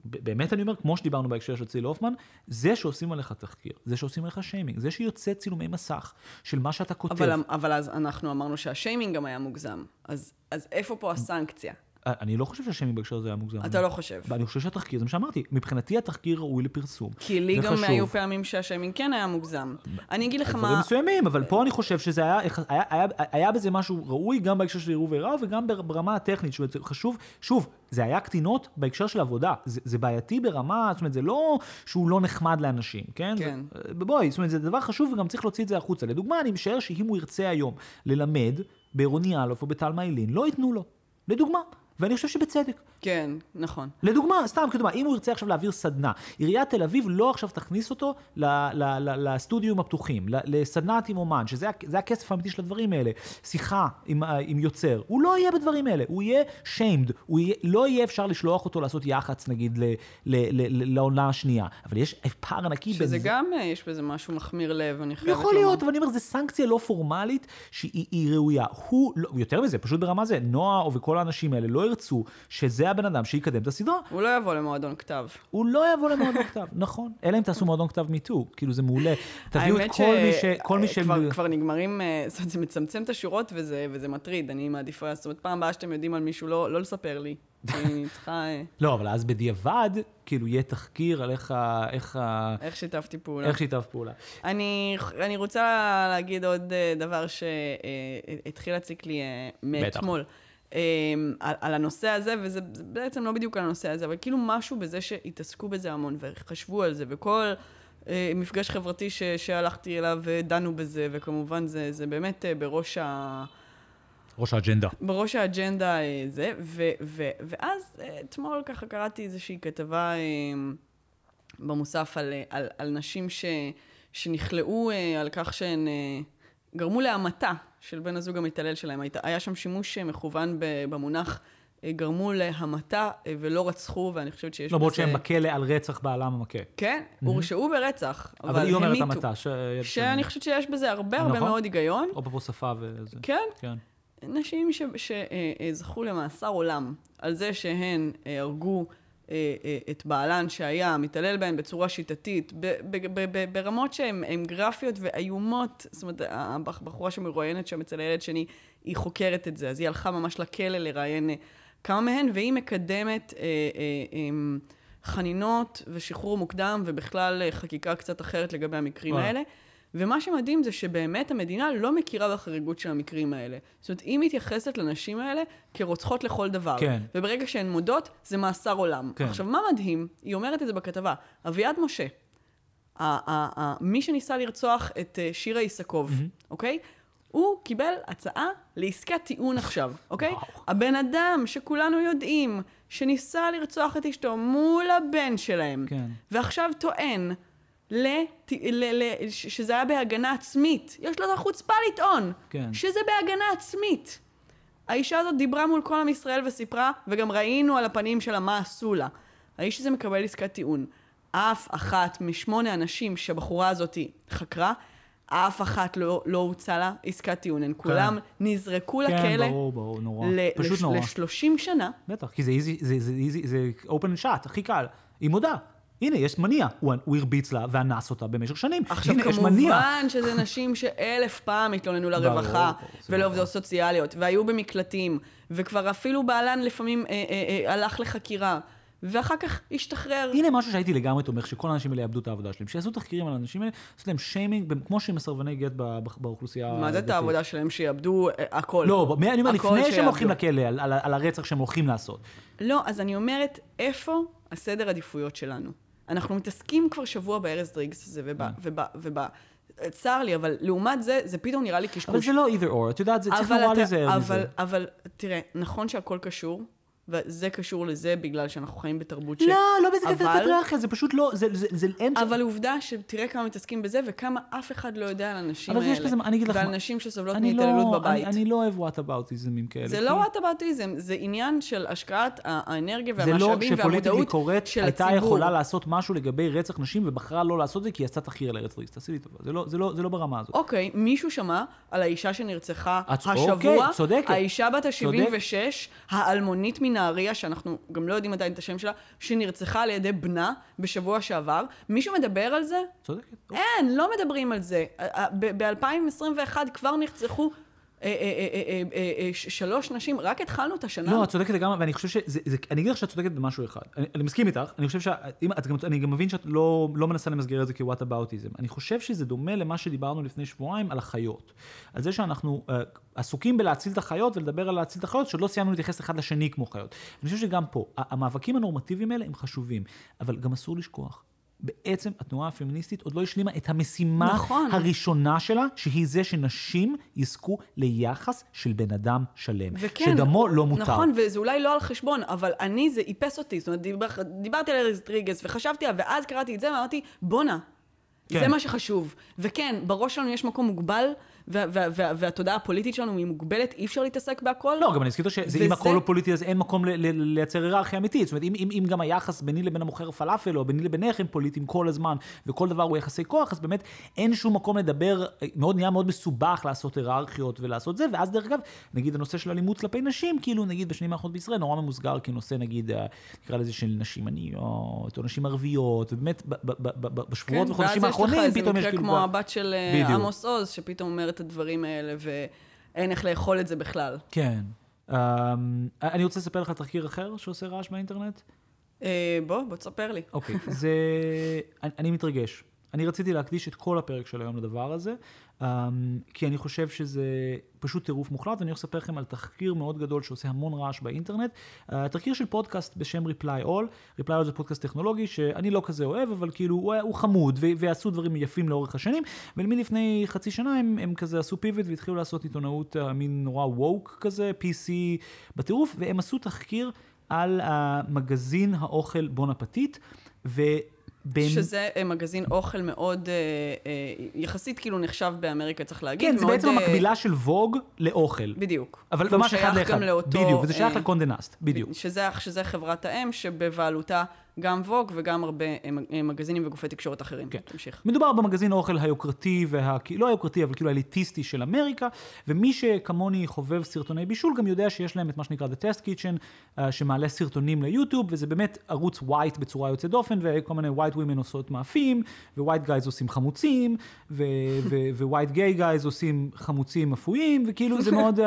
באמת אני אומר, כמו שדיברנו בהקשר של ציל הופמן, זה שעושים עליך תחקיר, זה שעושים עליך שיימינג, זה שיוצא צילומי מסך של מה שאתה כותב. אבל, אבל אז אנחנו אמרנו שהשיימינג גם היה מוגזם. אז, אז איפה פה הסנקציה? אני לא חושב שהשיימינג בהקשר הזה היה מוגזם. אתה לא חושב. ואני חושב שהתחקיר, זה מה שאמרתי, מבחינתי התחקיר ראוי לפרסום. כי לי גם. היו פעמים שהשיימינג כן היה מוגזם. אני אגיד לך דברים מה... מסוימים, אבל פה אני חושב שזה היה, היה, היה, היה בזה משהו ראוי גם בהקשר של עירוב ועירב וגם בר- ברמה הטכנית. זאת אומרת, חשוב, שוב, זה היה קטינות בהקשר של עבודה. זה, זה בעייתי ברמה, זאת אומרת, זה לא שהוא לא נחמד לאנשים, כן? כן. זה, בואי, זאת אומרת, זה דבר חשוב וגם צריך להוציא את זה החוצה. לדוגמה, אני משער שאם הוא ירצה היום ללמד בעירוני א' או בתלמה אילין, לא ייתנו לו. לדוגמה. ואני חושב שבצדק. כן, נכון. לדוגמה, סתם כדוגמה, אם הוא ירצה עכשיו להעביר סדנה, עיריית תל אביב לא עכשיו תכניס אותו לסטודיום הפתוחים, לסדנת עם אומן, שזה הכסף האמיתי של הדברים האלה, שיחה עם, ה- עם יוצר, הוא לא יהיה בדברים האלה, הוא יהיה shamed, הוא יהיה, לא יהיה אפשר לשלוח אותו לעשות יח"צ נגיד ל- ל- ל- ל- לעונה השנייה, אבל יש פער ענקי בין שזה זה. גם, אה, יש בזה משהו מחמיר לב, אני חייבת לומר. יכול להיות, אבל אני אומר, זו סנקציה לא פורמלית שהיא היא ראויה. הוא, לא, יותר מזה, פשוט ברמה זה, נועה וכל האנשים האלה לא ירצו שזה הבן אדם שיקדם את הסדרה. הוא לא יבוא למועדון כתב. הוא לא יבוא למועדון כתב, (laughs) נכון. אלא אם תעשו מועדון כתב מיטו, כאילו זה מעולה. תביאו את כל מי ש... כל מי ש... כבר, נגמרים, אה, (laughs) זאת אומרת, זה מצמצם את השורות וזה, מטריד, אני מעדיפה, זאת אומרת, פעם הבאה שאתם יודעים על מישהו, לא, לא לספר לי. (laughs) אני צריכה, אה, לא, אבל אז בדיעבד, כאילו יהיה תחקיר על איך ה... איך ה... איך שיתפתי פעולה. איך שיתף פעולה. אני, אני רוצה להגיד עוד אה, דבר שהתחיל להציק לי אה, מאתמול. אה, על, על הנושא הזה, וזה זה בעצם לא בדיוק על הנושא הזה, אבל כאילו משהו בזה שהתעסקו בזה המון וחשבו על זה, וכל אה, מפגש חברתי ש, שהלכתי אליו דנו בזה, וכמובן זה, זה באמת אה, בראש ה... ראש האג'נדה. בראש האג'נדה אה, זה, ו, ו, ואז אה, אתמול ככה קראתי איזושהי כתבה אה, במוסף על, אה, על, על נשים ש, שנכלאו על כך שהן גרמו להמתה של בן הזוג המתעלל שלהם. היית, היה שם שימוש אה, מכוון במונח אה, גרמו להמתה אה, ולא רצחו, ואני חושבת שיש למרות בזה... שהם בכלא על רצח בעלם המכה. כן, הורשעו ברצח, אבל, אבל היא אומרת. המתה. ש- שאני חושבת שיש בזה הרבה הרבה נכון. מאוד היגיון. או פה שפה וזה. כן, כן. נשים שזכו למאסר עולם על זה שהן הרגו את בעלן שהיה מתעלל בהן בצורה שיטתית, ברמות שהן הן גרפיות ואיומות. זאת אומרת, הבחורה שמרואיינת שם אצל הילד שני, היא חוקרת את זה, אז היא הלכה ממש לכלא לראיין אה, כמה מהן, והיא מקדמת אה, אה, אה, חנינות ושחרור מוקדם, ובכלל אה, חקיקה קצת אחרת לגבי המקרים וואלה. האלה. ומה שמדהים זה שבאמת המדינה לא מכירה בחריגות של המקרים האלה. זאת אומרת, היא מתייחסת לנשים האלה כרוצחות לכל דבר. כן. וברגע שהן מודות, זה מאסר עולם. כן. עכשיו, מה מדהים? היא אומרת את זה בכתבה. אביעד משה, מי שניסה לרצוח את אה, שירה איסקוב, אוקיי? הוא קיבל הצעה לעסקת טיעון עכשיו, אוקיי? וואו. הבן אדם שכולנו יודעים, שניסה לרצוח את אשתו מול הבן שלהם, כן. ועכשיו טוען לת... ל... ל... ש- שזה היה בהגנה עצמית. יש לו את החוצפה לטעון כן. שזה בהגנה עצמית. האישה הזאת דיברה מול כל עם ישראל וסיפרה, וגם ראינו על הפנים שלה מה עשו לה. האיש הזה מקבל עסקת טיעון. אף אחת משמונה אנשים שהבחורה הזאת חקרה, אף אחת לא, לא הוצע לה עסקת טיעון. הן כולם נזרקו כן, לכלא. ברור, ברור, נורא. ל- פשוט לש- נורא. ל-30 שנה. בטח, כי זה איזי, זה, זה, איזי, זה open shot, הכי קל. היא מודה. הנה, יש מניע. הוא, הוא הרביץ לה ואנס אותה במשך שנים. עכשיו, הנה, יש מניע. כמובן שזה נשים שאלף פעם התלוננו לרווחה ולעובדות סוציאליות, והיו במקלטים, וכבר אפילו בעלן לפעמים אה, אה, אה, הלך לחקירה, ואחר כך השתחרר. הנה משהו שהייתי לגמרי תומך, שכל האנשים האלה יאבדו את העבודה שלהם. שיעשו תחקירים על האנשים האלה, לעשות להם שיימינג, כמו שהם מסרבני גט באוכלוסייה... מה זה את. העבודה שלהם שיאבדו אה, הכל? לא, אני אומר, לפני שהם. הולכים לכלא, על, על, על הרצח שהם הולכים לעשות. לא, אז אני אומרת, איפה הסדר עדיפויות שלנו? אנחנו מתעסקים כבר שבוע בארז דריגס הזה. וב... וב צר לי, אבל לעומת זה, זה פתאום נראה לי קשקוש. אבל זה לא either or, את יודעת, זה צריך נורא להיזהר אבל, מזה. אבל תראה, נכון שהכל קשור, וזה קשור לזה בגלל שאנחנו חיים בתרבות ש... לא, לא בזה אבל- פטריארכיה, זה פשוט לא, זה, זה, זה אין... שם- אבל עובדה שתראה כמה מתעסקים בזה, וכמה אף אחד לא יודע על הנשים אבל האלה. יש בזה, אני אגיד לך ועל נשים שסובלות לא- מהתעללות בבית. אני, אני לא אוהב וואטאבאוטיזמים כאלה. זה כי- לא וואטאבטיזם, זה עניין של השקעת האנרגיה זה לא והמשאבים שפוליטיקלי והמודעות קורט של הייתה הציבור. יכולה לעשות משהו לגבי רצח נשים ובחרה לא לעשות זה כי עשתה תחקיר על ארץ ריס. תעשי לי טובה, זה לא, זה לא, זה לא ברמה הזאת. אוקיי, מישהו שמע על האישה שנרצחה השבוע, אוקיי, צודקת. האישה בת ה-76, האלמונית מנהריה, שאנחנו גם לא יודעים עדיין את השם שלה, שנרצחה על ידי בנה בשבוע שעבר. מישהו מדבר על זה? צודקת. אין, לא מדברים על זה. ב-2021 כבר נרצחו אה, אה, אה, שלוש נשים, רק התחלנו את השנה. לא, את צודקת לגמרי, ואני חושב שזה, זה, אני אגיד לך שאת צודקת במשהו אחד. אני, מסכים איתך, אני חושב שאם, אני גם מבין שאת לא, לא מנסה למסגר את זה כוואט אבאוטיזם. אני חושב שזה דומה למה שדיברנו לפני שבועיים על החיות. על זה שאנחנו עסוקים בלהציל את החיות ולדבר על להציל את החיות, שעוד לא סיימנו להתייחס אחד לשני כמו חיות. אני חושב שגם פה, המאבקים הנורמטיביים האלה הם חשובים, אבל גם אסור לשכוח. בעצם התנועה הפמיניסטית עוד לא השלימה את המשימה נכון. הראשונה שלה, שהיא זה שנשים יזכו ליחס של בן אדם שלם. וכן, שדמו לא מותר. נכון, וזה אולי לא על חשבון, אבל אני, זה איפס אותי. זאת אומרת, דיבר, דיברתי על ארז דריגס וחשבתי, עליו, ואז קראתי את זה ואמרתי, בואנה, כן. זה מה שחשוב. וכן, בראש שלנו יש מקום מוגבל, והתודעה הפוליטית שלנו היא מוגבלת, אי אפשר להתעסק בהכל. לא, גם אני אזכיר שזה אם וזה- הכל לא פוליטי, אז אין מקום לייצר היררכיה אמיתית. זאת אומרת, אם, גם היחס ביני לבין המוכר פלאפל, או ביני לבינך הם פוליטיים כל הזמן, וכל דבר הוא יחסי כוח, אז באמת אין שום מקום לדבר, מאוד נהיה מאוד מסובך לעשות היררכיות ולעשות זה, ואז דרך אגב, נגיד הנושא של אלימות כלפי נשים, כאילו נגיד בשנים האחרונות בישראל, נורא ממוסגר כנושא נגיד, נקרא לזה של נשים עניות, או נשים ערביות, ובאמת ב- ב- ב- ב- בשבועות כן, וחודשים ואז יש לך האחרונים, איזה פתאום יש מקרה כאילו... כמו הבת של אה. עמוס עוז, שפתאום אומר את הדברים האלה, ואין איך לאכול את זה בכלל. כן. Um, אני רוצה לספר לך תחקיר אחר שעושה רעש באינטרנט. אה, בוא, בוא תספר לי. אוקיי, זה... אני, אני מתרגש. אני רציתי להקדיש את כל הפרק של היום לדבר הזה, um, כי אני חושב שזה פשוט טירוף מוחלט, ואני הולך לספר לכם על תחקיר מאוד גדול שעושה המון רעש באינטרנט. Uh, תחקיר של פודקאסט בשם Reply All. Reply All זה פודקאסט טכנולוגי שאני לא כזה אוהב, אבל כאילו הוא, הוא חמוד, ו- ועשו דברים יפים לאורך השנים, ומלפני חצי שנה הם, הם כזה עשו פיבוט והתחילו לעשות עיתונאות uh, מין נורא ווק כזה, PC בטירוף, והם עשו תחקיר על המגזין האוכל בון אפטיט, ו... בין... שזה אה, מגזין אוכל מאוד, אה, אה, יחסית כאילו נחשב באמריקה, צריך להגיד. כן, זה מאוד, בעצם אה, המקבילה של ווג לאוכל. בדיוק. אבל ממש אחד לאחד. לאותו... בדיוק, וזה שייך אה, לקונדנסט, בדיוק. שזה, שזה חברת האם שבבעלותה גם ווג וגם הרבה אה, אה, מגזינים וגופי תקשורת אחרים. כן. תמשיך. מדובר במגזין האוכל היוקרתי, וה... לא היוקרתי, אבל כאילו האליטיסטי של אמריקה, ומי שכמוני חובב סרטוני בישול, גם יודע שיש להם את מה שנקרא The Test Kitchen, uh, שמעלה סרטונים ליוטיוב, וזה באמת ערוץ white בצורה יוצאת דופן, וכל מיני white women עושות מאפים, white gays עושים חמוצים, white gay guys עושים חמוצים אפויים, וכאילו זה מאוד, uh,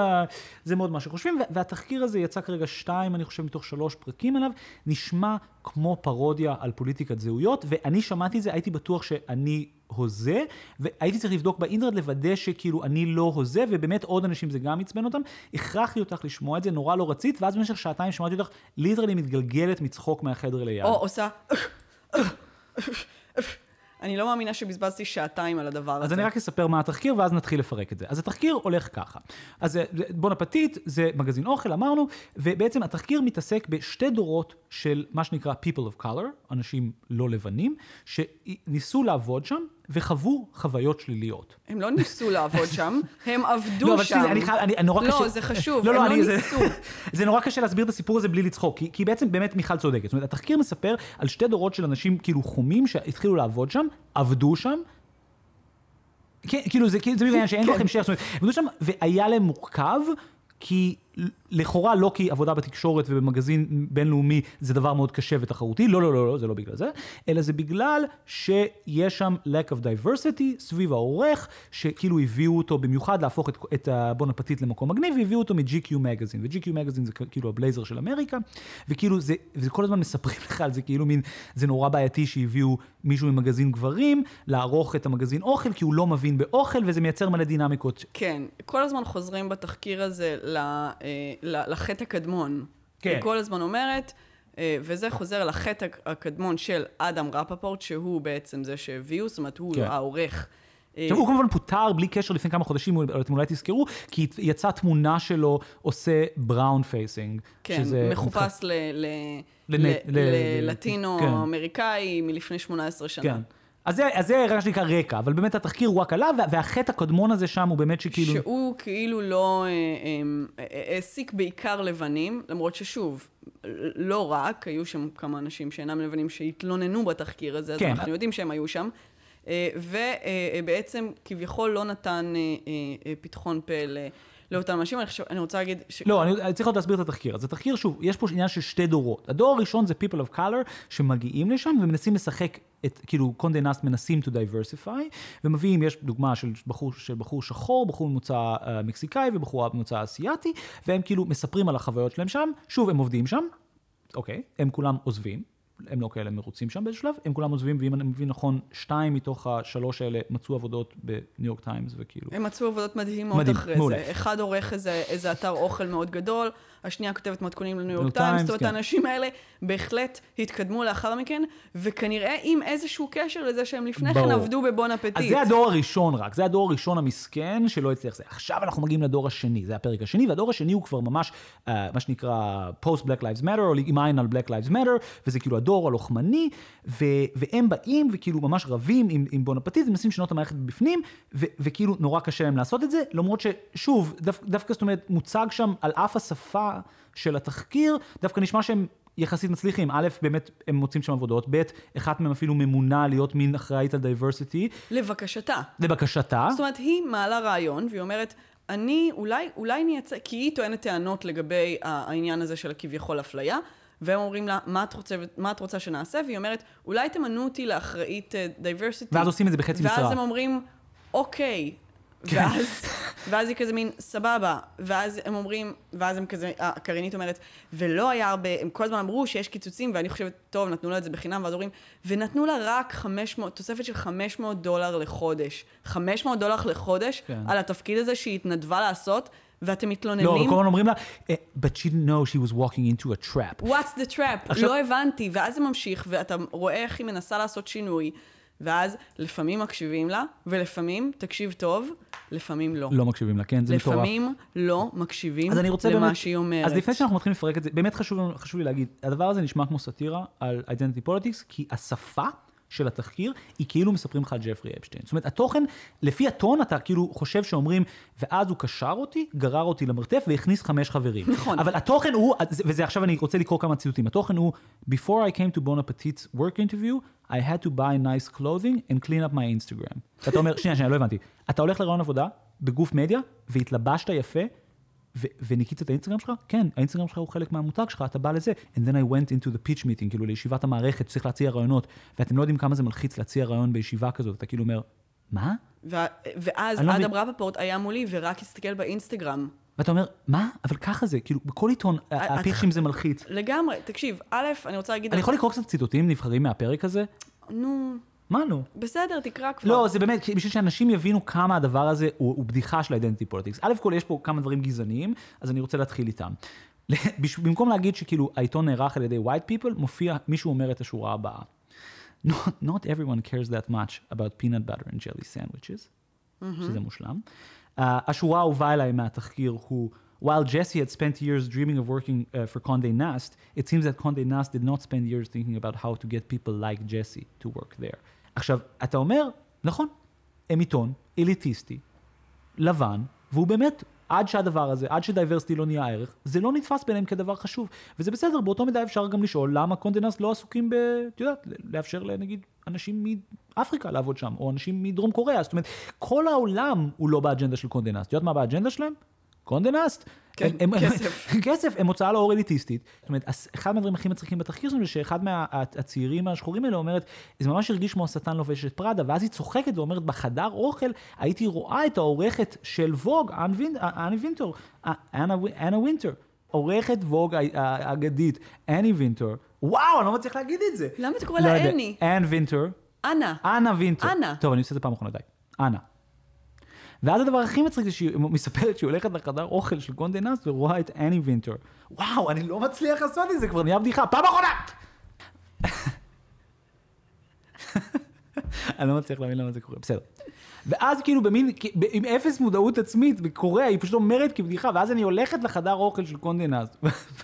זה מאוד מה שחושבים, וה- והתחקיר הזה יצא כרגע שתיים, אני חושב, מתוך שלוש פרקים עליו, נשמע כמו פרודיה על פוליטיקת זהויות, ואני שמעתי את זה, הייתי בטוח שאני הוזה, והייתי צריך לבדוק באינטרנט לוודא שכאילו אני לא הוזה, ובאמת עוד אנשים זה גם עצבן אותם. הכרחתי אותך לשמוע את זה, נורא לא רצית, ואז במשך שעתיים שמעתי אותך ליטרלי מתגלגלת מצחוק מהחדר ליד. או עושה... אני לא מאמינה שבזבזתי שעתיים על הדבר הזה. אז אני רק אספר מה התחקיר, ואז נתחיל לפרק את זה. אז התחקיר הולך ככה. אז בון אפטיט זה מגזין אוכל, אמרנו, ובעצם התחקיר מתעסק בשתי דורות של מה שנקרא people of color, אנשים לא לבנים, שניסו לעבוד שם, וחוו חוויות שליליות. הם לא ניסו לעבוד שם, הם (laughs) עבדו לא, שם. אני חייב, אני, אני נורא לא, קשה... זה חשוב, לא, הם לא, לא אני, זה, ניסו. (laughs) זה נורא קשה להסביר את הסיפור הזה בלי לצחוק, כי, כי בעצם באמת מיכל צודקת. זאת אומרת, התחקיר מספר על שתי דורות של אנשים כאילו חומים שהתחילו לעבוד שם, עבדו שם. כן, כאילו זה כאילו זה בעניין (laughs) שאין כן. המשך, זאת אומרת, עבדו שם והיה להם מורכב, כי לכאורה לא כי עבודה בתקשורת ובמגזין בינלאומי זה דבר מאוד קשה ותחרותי, לא, לא, לא, לא, זה לא בגלל זה, אלא זה בגלל שיש שם lack of diversity סביב העורך, שכאילו הביאו אותו במיוחד להפוך את, את הבון אפטיט למקום מגניב, והביאו אותו מ-GQ מגזין, ו-GQ מגזין זה כאילו הבלייזר של אמריקה, וכאילו זה, וזה כל הזמן מספרים לך על זה, כאילו מין, זה נורא בעייתי שהביאו מישהו ממגזין גברים, לערוך את המגזין אוכל, כי הוא לא מבין באוכל, וזה מייצר מלא דינמיקות. כן, כל הזמן חוזרים בתחקיר הזה ל- לחטא הקדמון. כן. היא כל הזמן אומרת, אה, וזה חוזר לחטא הקדמון של אדם רפפורט, שהוא בעצם זה שהביאו, זאת אומרת, הוא כן. העורך. אה, עכשיו, הוא כמובן פוטר בלי קשר לפני כמה חודשים, אתם אולי תזכרו, כי יצאה תמונה שלו עושה brown facing. כן, מחופש ללטינו-אמריקאי מלפני 18 שנה. כן. אז זה, אז זה רק שנקרא רקע, אבל באמת התחקיר הוא רק עליו, וה- והחטא הקדמון הזה שם הוא באמת שכאילו... שהוא כאילו לא אה, אה, אה, העסיק בעיקר לבנים, למרות ששוב, לא רק, היו שם כמה אנשים שאינם לבנים שהתלוננו בתחקיר הזה, אז כן. אנחנו יודעים שהם היו שם. ובעצם כביכול לא נתן פתחון פה לאותם אנשים. אני, חושב, אני רוצה להגיד... ש... לא, אני, אני צריך עוד להסביר את התחקיר. אז התחקיר, שוב, יש פה עניין של שתי דורות. הדור הראשון זה people of color שמגיעים לשם ומנסים לשחק את, כאילו, קונדה נאסט מנסים to diversify, ומביאים, יש דוגמה של בחור, של בחור שחור, בחור ממוצא uh, מקסיקאי ובחורה ממוצא אסיאתי, והם כאילו מספרים על החוויות שלהם שם. שוב, הם עובדים שם, אוקיי, הם כולם עוזבים. הם לא כאלה מרוצים שם באיזשהו שלב, הם כולם עוזבים, ואם אני מבין נכון, שתיים מתוך השלוש האלה מצאו עבודות בניו יורק טיימס, וכאילו... הם מצאו עבודות מדהימות מדהים, אחרי מעולה. זה. אחד עורך איזה, איזה אתר אוכל מאוד גדול, השנייה כותבת מתכונים לניו יורק טיימס, זאת אומרת, כן. האנשים האלה בהחלט התקדמו לאחר מכן, וכנראה עם איזשהו קשר לזה שהם לפני כן ברור. עבדו בבון אפטיט. אז זה הדור הראשון רק, זה הדור הראשון המסכן שלא הצליח זה. עכשיו אנחנו מגיעים לדור השני, זה הפרק השני, והדור השני הוא כבר ממש, uh, מה שנקרא Post Black Lives Matter, או עם עין על Black Lives Matter, וזה כאילו הדור הלוחמני, ו- והם באים וכאילו ממש רבים עם, עם בונפטיזם, מנסים לשנות את המערכת בפנים, ו- וכאילו נורא קשה להם לעשות את זה, למרות ששוב, דו- דווקא זאת אומרת, מוצג שם על אף השפה של התחקיר, דווקא נשמע שהם... יחסית מצליחים, א', באמת הם מוצאים שם עבודות, ב', אחת מהם אפילו ממונה להיות מין אחראית על diversity, לבקשתה. לבקשתה. זאת אומרת, היא מעלה רעיון, והיא אומרת, אני, אולי, אולי נייצר, כי היא טוענת טענות לגבי העניין הזה של הכביכול אפליה, והם אומרים לה, מה את רוצה, מה את רוצה שנעשה? והיא אומרת, אולי תמנו אותי לאחראית diversity. ואז עושים את זה בחצי משרה. ואז הם אומרים, אוקיי. ואז, ואז היא כזה מין, סבבה. ואז הם אומרים, ואז הם כזה, הקרינית אומרת, ולא היה הרבה, הם כל הזמן אמרו שיש קיצוצים, ואני חושבת, טוב, נתנו לה את זה בחינם, ואז אומרים, ונתנו לה רק 500, תוספת של 500 דולר לחודש. 500 דולר לחודש, כן. על התפקיד הזה שהיא התנדבה לעשות, ואתם מתלוננים. לא, כל הזמן אומרים לה, "Eh, but she didn't know she was walking into a trap. What's the trap? עכשיו- לא הבנתי. ואז זה ממשיך, ואתה רואה איך היא מנסה לעשות שינוי, ואז לפעמים מקשיבים לה, ולפעמים, תקשיב טוב, לפעמים לא. לא מקשיבים לה, כן, זה מטורף. לפעמים לא מקשיבים אז אני רוצה למה באמת, שהיא אומרת. אז לפני שאנחנו מתחילים לפרק את זה, באמת חשוב, חשוב לי להגיד, הדבר הזה נשמע כמו סאטירה על identity politics, כי השפה של התחקיר היא כאילו מספרים לך על ג'פרי אפשטיין. זאת אומרת, התוכן, לפי הטון אתה כאילו חושב שאומרים, ואז הוא קשר אותי, גרר אותי למרתף והכניס חמש חברים. נכון. אבל התוכן הוא, וזה עכשיו אני רוצה לקרוא כמה ציטוטים, התוכן הוא, Before I came to Bon Appetit's work interview, I had to buy nice clothing and clean up my Instagram. (laughs) ואתה אומר, שנייה, שנייה, לא הבנתי. אתה הולך לרעיון עבודה בגוף מדיה, והתלבשת יפה, ו- וניקית את האינסטגרם שלך? כן, האינסטגרם שלך הוא חלק מהמותג שלך, אתה בא לזה. And then I went into the pitch meeting, כאילו לישיבת המערכת, צריך להציע רעיונות, ואתם לא יודעים כמה זה מלחיץ להציע רעיון בישיבה כזאת, אתה כאילו אומר, מה? ו- ואז לא אדם מבין. רפפורט היה מולי ורק הסתכל באינסטגרם. ואתה אומר, מה? אבל ככה זה, כאילו, בכל עיתון, אה, הפיצ'ים זה מלחיץ. לגמרי. תקשיב, א', אני רוצה להגיד... אני יכול לקרוא קצת ציטוטים נבחרים מהפרק הזה? נו, מה נו? בסדר, תקרא כבר. לא, זה באמת, בשביל שאנשים יבינו כמה הדבר הזה הוא, הוא בדיחה של identity politics. א' כל יש פה כמה דברים גזעניים, אז אני רוצה להתחיל איתם. במקום להגיד שכאילו העיתון נערך על ידי white people, מופיע, מישהו אומר את השורה הבאה. Not, not everyone cares that much about peanut butter and jelly sandwiches, שזה מושלם. Uh, השורה האהובה אליי מהתחקיר הוא, While Jesse had spent years dreaming of working uh, for Condé Nast, it seems that Condé Nast did not spend years thinking about how to get people like Jesse to work there. עכשיו, אתה אומר, נכון, הם עיתון אליטיסטי, לבן, והוא באמת, עד שהדבר הזה, עד ש diversity לא נהיה ערך, זה לא נתפס ביניהם כדבר חשוב. וזה בסדר, באותו מידה אפשר גם לשאול למה קונדה נסט לא עסוקים ב... את יודעת, לאפשר לנגיד אנשים מאפריקה לעבוד שם, או אנשים מדרום קוריאה. זאת אומרת, כל העולם הוא לא באג'נדה של קונדה נסט. את יודעת מה באג'נדה שלהם? קונדה נסט. כן, כסף. (laughs) כסף, הם הוצאה לאור אליטיסטית. זאת אומרת, אחד מהדברים הכי מצחיקים בתחקיר שלנו, זה שאחד מהצעירים השחורים האלה אומרת, זה ממש הרגיש כמו השטן לובש את פראדה, ואז היא צוחקת ואומרת, בחדר אוכל הייתי רואה את העורכת של ווג, וינטור, אה, אנה וי- אנה וינטר, עורכת ווג האגדית, אנה וינטור. וואו, אני לא מצליח להגיד את זה. למה אתה קורא לא לה. אני? אן וינטר. אנה. אנה וינטר. אנה. טוב, אני עושה את זה פעם אחרונה, די. אנה. ואז הדבר הכי מצחיק זה שהיא מספרת שהיא הולכת לחדר אוכל של קונדה נאסט ורואה את אני וינטר. וואו, אני לא מצליח לעשות את זה, כבר נהיה בדיחה. פעם אחרונה! (laughs) אני לא מצליח להבין למה זה קורה, בסדר. ואז כאילו במין, עם אפס מודעות עצמית, בקוריאה, היא פשוט אומרת כבדיחה, ואז אני הולכת לחדר אוכל של קונדה נאסט,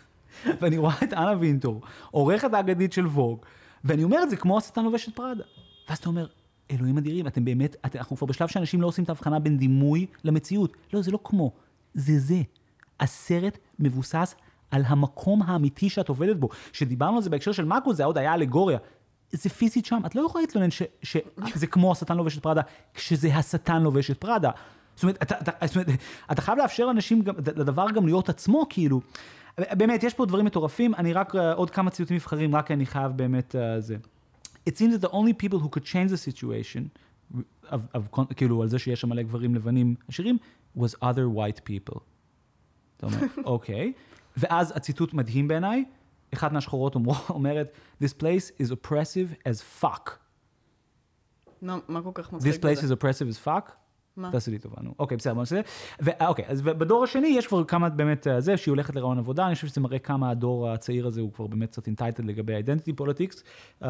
(laughs) ואני רואה את אנה וינטור, עורכת האגדית של ווג, ואני אומר את זה כמו השטן לובש את פראדה. ואז אתה אומר, אלוהים אדירים, אתם באמת, את, אנחנו כבר בשלב שאנשים לא עושים את ההבחנה בין דימוי למציאות. לא, זה לא כמו, זה זה. הסרט מבוסס על המקום האמיתי שאת עובדת בו. כשדיברנו על זה בהקשר של מאקו, זה עוד היה אלגוריה. זה פיזית שם, את לא יכולה להתלונן שזה כמו השטן לובש את פראדה, כשזה השטן לובש את פראדה. זאת אומרת, אתה, אתה, זאת אומרת, אתה חייב לאפשר לאנשים, גם, לדבר גם להיות עצמו, כאילו. באמת, יש פה דברים מטורפים, אני רק, אה, עוד כמה ציטוטים נבחרים, רק אני חייב באמת אה, זה. It seems that the only people who could change the situation, of, of, כאילו, על זה שיש שם מלא גברים לבנים עשירים, was other white people. אתה אומר, (laughs) אוקיי. ואז הציטוט מדהים בעיניי, אחת מהשחורות אומר- אומרת, This place is oppressive as fuck. מה מה כל כך מצחיק This place בזה? is oppressive as fuck. מה? תעשי לי טובה, נו. אוקיי, בסדר, בוא נעשה. ו- אוקיי, אז בדור השני יש כבר כמה באמת אה, זה, שהיא הולכת לרעיון עבודה, אני חושב שזה מראה כמה הדור הצעיר הזה הוא כבר באמת קצת אינטייטד לגבי identity politics. Um,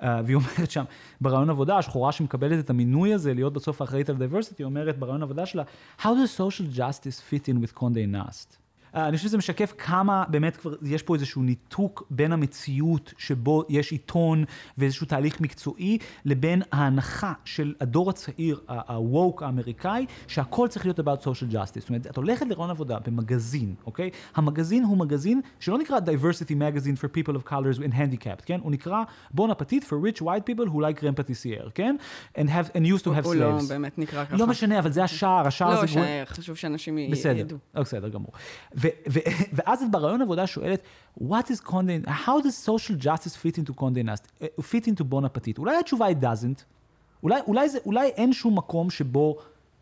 uh, והיא אומרת שם, ברעיון עבודה, השחורה שמקבלת את המינוי הזה להיות בסוף האחראית על היא אומרת ברעיון עבודה שלה, How does social justice fit in with Condé Nast? Uh, אני חושב שזה משקף כמה באמת כבר יש פה איזשהו ניתוק בין המציאות שבו יש עיתון ואיזשהו תהליך מקצועי לבין ההנחה של הדור הצעיר, ה-woke האמריקאי, שהכל צריך להיות about social justice. זאת אומרת, את הולכת לרעיון עבודה במגזין, אוקיי? המגזין הוא מגזין שלא נקרא diversity magazine for people of colors and handicapped, כן? הוא נקרא בון אפטיט for rich white people who like crème pâtissière, כן? And, have, and used to have הוא לא slaves. באמת נקרא ככה. לא משנה, אבל זה השער, השער לא, זה... שחשוב שאנשים י- בסדר, ידעו. אה, בסדר גמור. ו- (laughs) ואז את ברעיון עבודה שואלת, what is Condé, how does social justice fit into Condé אה, fit into Bon Appetit? אולי התשובה היא doesn't, אולי, אולי, זה, אולי אין שום מקום שבו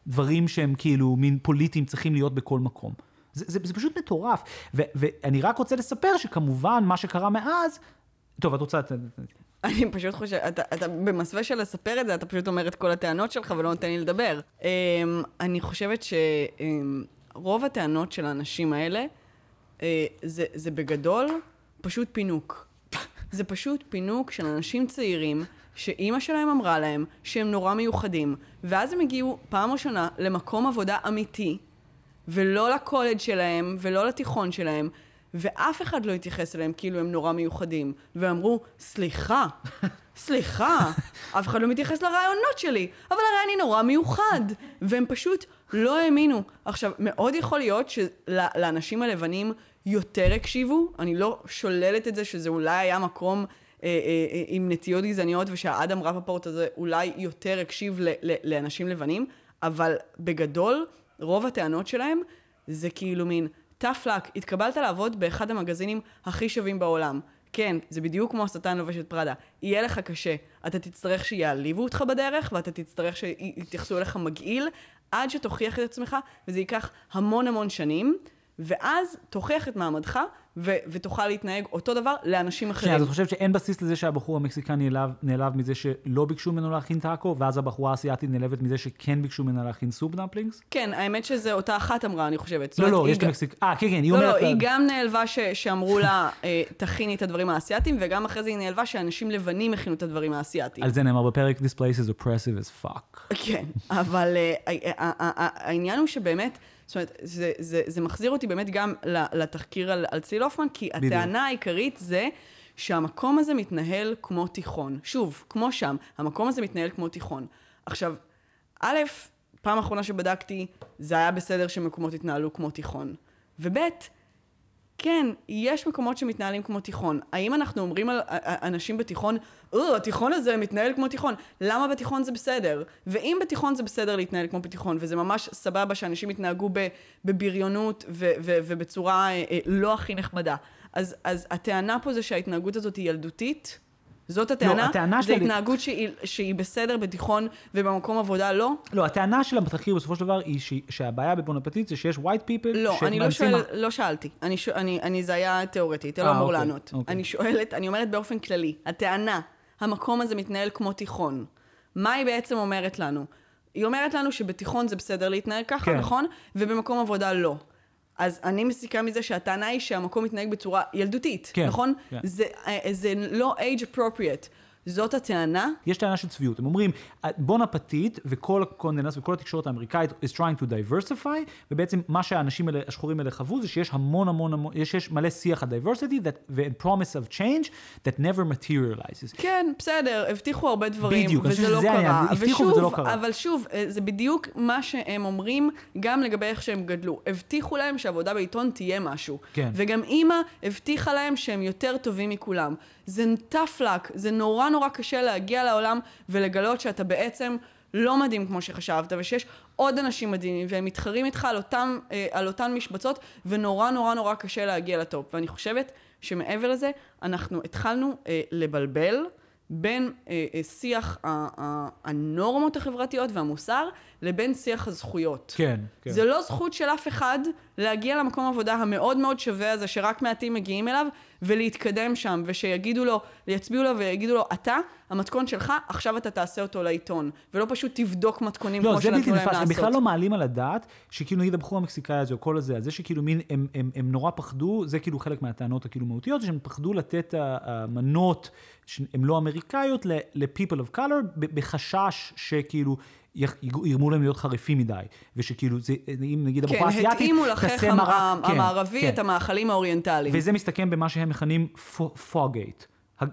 דברים שהם כאילו מין פוליטיים צריכים להיות בכל מקום. זה, זה, זה פשוט מטורף. ו- ואני רק רוצה לספר שכמובן מה שקרה מאז, טוב, את רוצה... אני פשוט חושבת, אתה, אתה במסווה של לספר את זה, אתה פשוט אומר את כל הטענות שלך ולא נותן לי לדבר. Um, אני חושבת שרוב הטענות של האנשים האלה, uh, זה, זה בגדול פשוט פינוק. זה פשוט פינוק של אנשים צעירים, שאימא שלהם אמרה להם שהם נורא מיוחדים, ואז הם הגיעו פעם ראשונה למקום עבודה אמיתי, ולא לקולג' שלהם, ולא לתיכון שלהם, ואף אחד לא התייחס אליהם כאילו הם נורא מיוחדים. ואמרו, סליחה, סליחה, אף אחד לא מתייחס לרעיונות שלי, אבל הרי אני נורא מיוחד. והם פשוט לא האמינו. עכשיו, מאוד יכול להיות שלאנשים הלבנים יותר הקשיבו, אני לא שוללת את זה שזה אולי היה מקום אה, אה, אה, עם נטיות גזעניות, ושהאדם רפפורט הזה אולי יותר הקשיב ל- ל- לאנשים לבנים, אבל בגדול, רוב הטענות שלהם זה כאילו מין, tough luck, התקבלת לעבוד באחד המגזינים הכי שווים בעולם. כן, זה בדיוק כמו השטן לובש את פראדה. יהיה לך קשה. אתה תצטרך שיעליבו אותך בדרך, ואתה תצטרך שיתייחסו אליך מגעיל, עד שתוכיח את עצמך, וזה ייקח המון המון שנים, ואז תוכיח את מעמדך, ו- ותוכל להתנהג אותו דבר לאנשים אחרים. שנייה, אז את חושבת שאין בסיס לזה שהבחור המקסיקני נעלב, נעלב מזה שלא ביקשו ממנו להכין טאקו, ואז הבחורה האסייתית נעלבת מזה שכן ביקשו ממנה להכין סופ dumplings? כן, האמת שזה אותה אחת אמרה, אני חושבת. לא, לא, יש את המקסיק... אה, כן, כן, היא לא, אומרת... לא, היא גם נעלבה ש- שאמרו לה, אה, תכיני את הדברים האסייתיים, וגם אחרי זה היא נעלבה שאנשים לבנים הכינו את הדברים האסייתיים. על זה נאמר בפרק, This place is oppressive as fuck. כן, אבל אה, ה- ה- ה- ה- העניין הוא שבאמת, זאת אומרת, זה, זה, זה מחזיר אותי באמת גם לתחקיר על, על ציל הופמן, כי בדיוק. הטענה העיקרית זה שהמקום הזה מתנהל כמו תיכון. שוב, כמו שם, המקום הזה מתנהל כמו תיכון. עכשיו, א', פעם אחרונה שבדקתי, זה היה בסדר שמקומות יתנהלו כמו תיכון. וב', כן, יש מקומות שמתנהלים כמו תיכון. האם אנחנו אומרים על אנשים בתיכון, או, התיכון הזה מתנהל כמו תיכון, למה בתיכון זה בסדר? ואם בתיכון זה בסדר להתנהל כמו בתיכון, וזה ממש סבבה שאנשים יתנהגו בבריונות ובצורה אה, אה, לא הכי נחמדה, אז, אז הטענה פה זה שההתנהגות הזאת היא ילדותית, זאת הטענה? לא, הטענה זה שלי... התנהגות שהיא, שהיא בסדר בתיכון ובמקום עבודה לא? לא, הטענה של התחקיר בסופו של דבר היא ש... שהבעיה בבון אפטיט זה שיש white people לא, אני לא, שואל, לא שאלתי. אני, ש... אני, אני, זה היה תיאורטי, אתה לא אמור אוקיי, לענות. אוקיי. אני שואלת, אני אומרת באופן כללי, הטענה, המקום הזה מתנהל כמו תיכון. מה היא בעצם אומרת לנו? היא אומרת לנו שבתיכון זה בסדר להתנהג ככה, כן. נכון? ובמקום עבודה לא. אז אני מסיקה מזה שהטענה היא שהמקום מתנהג בצורה ילדותית, כן, נכון? כן. זה, אה, זה לא age appropriate. זאת הטענה? יש טענה של צביעות. הם אומרים, Bon Appétit וכל ה Condé Nast וכל התקשורת האמריקאית is trying to diversify, ובעצם מה שהאנשים האלה, השחורים האלה חוו זה שיש המון המון המון, יש, יש מלא שיח על diversity ו- promise of change that never materializes. כן, בסדר, הבטיחו הרבה דברים, בדיוק, וזה לא קרה. הבטיחו ושוב, וזה לא קרה. אבל שוב, אה, זה בדיוק מה שהם אומרים גם לגבי איך שהם גדלו. הבטיחו להם שעבודה בעיתון תהיה משהו. כן. וגם אימא הבטיחה להם שהם יותר טובים מכולם. זה tough luck, זה נורא נורא קשה להגיע לעולם ולגלות שאתה בעצם לא מדהים כמו שחשבת, ושיש עוד אנשים מדהימים, והם מתחרים איתך על, אותם, אה, על אותן משבצות, ונורא נורא נורא קשה להגיע לטופ. ואני חושבת שמעבר לזה, אנחנו התחלנו אה, לבלבל בין אה, אה, שיח ה- ה- הנורמות החברתיות והמוסר, לבין שיח הזכויות. כן, כן. זה לא זכות של אף אחד להגיע למקום עבודה המאוד מאוד שווה הזה, שרק מעטים מגיעים אליו, ולהתקדם שם, ושיגידו לו, יצביעו לו ויגידו לו, אתה, המתכון שלך, עכשיו אתה תעשה אותו לעיתון, ולא פשוט תבדוק מתכונים לא, כמו זה בלתי שנתנו להם נתפס, הם לעשות. בכלל לא מעלים על הדעת, שכאילו נגיד הבחור המקסיקאי הזה, או כל הזה, זה שכאילו מין, הם, הם, הם נורא פחדו, זה כאילו חלק מהטענות הכאילו מהותיות, שהם פחדו לתת המנות שהן לא אמריקאיות ל-people of color, בחשש שכאילו... יגרמו להם להיות חריפים מדי, ושכאילו, זה, אם נגיד הבחורה כן, האסייתית, התאימו לחך תעשה המ- מרק, כן, המערבי כן. את המאכלים האוריינטליים. וזה מסתכם במה שהם מכנים פוגייט.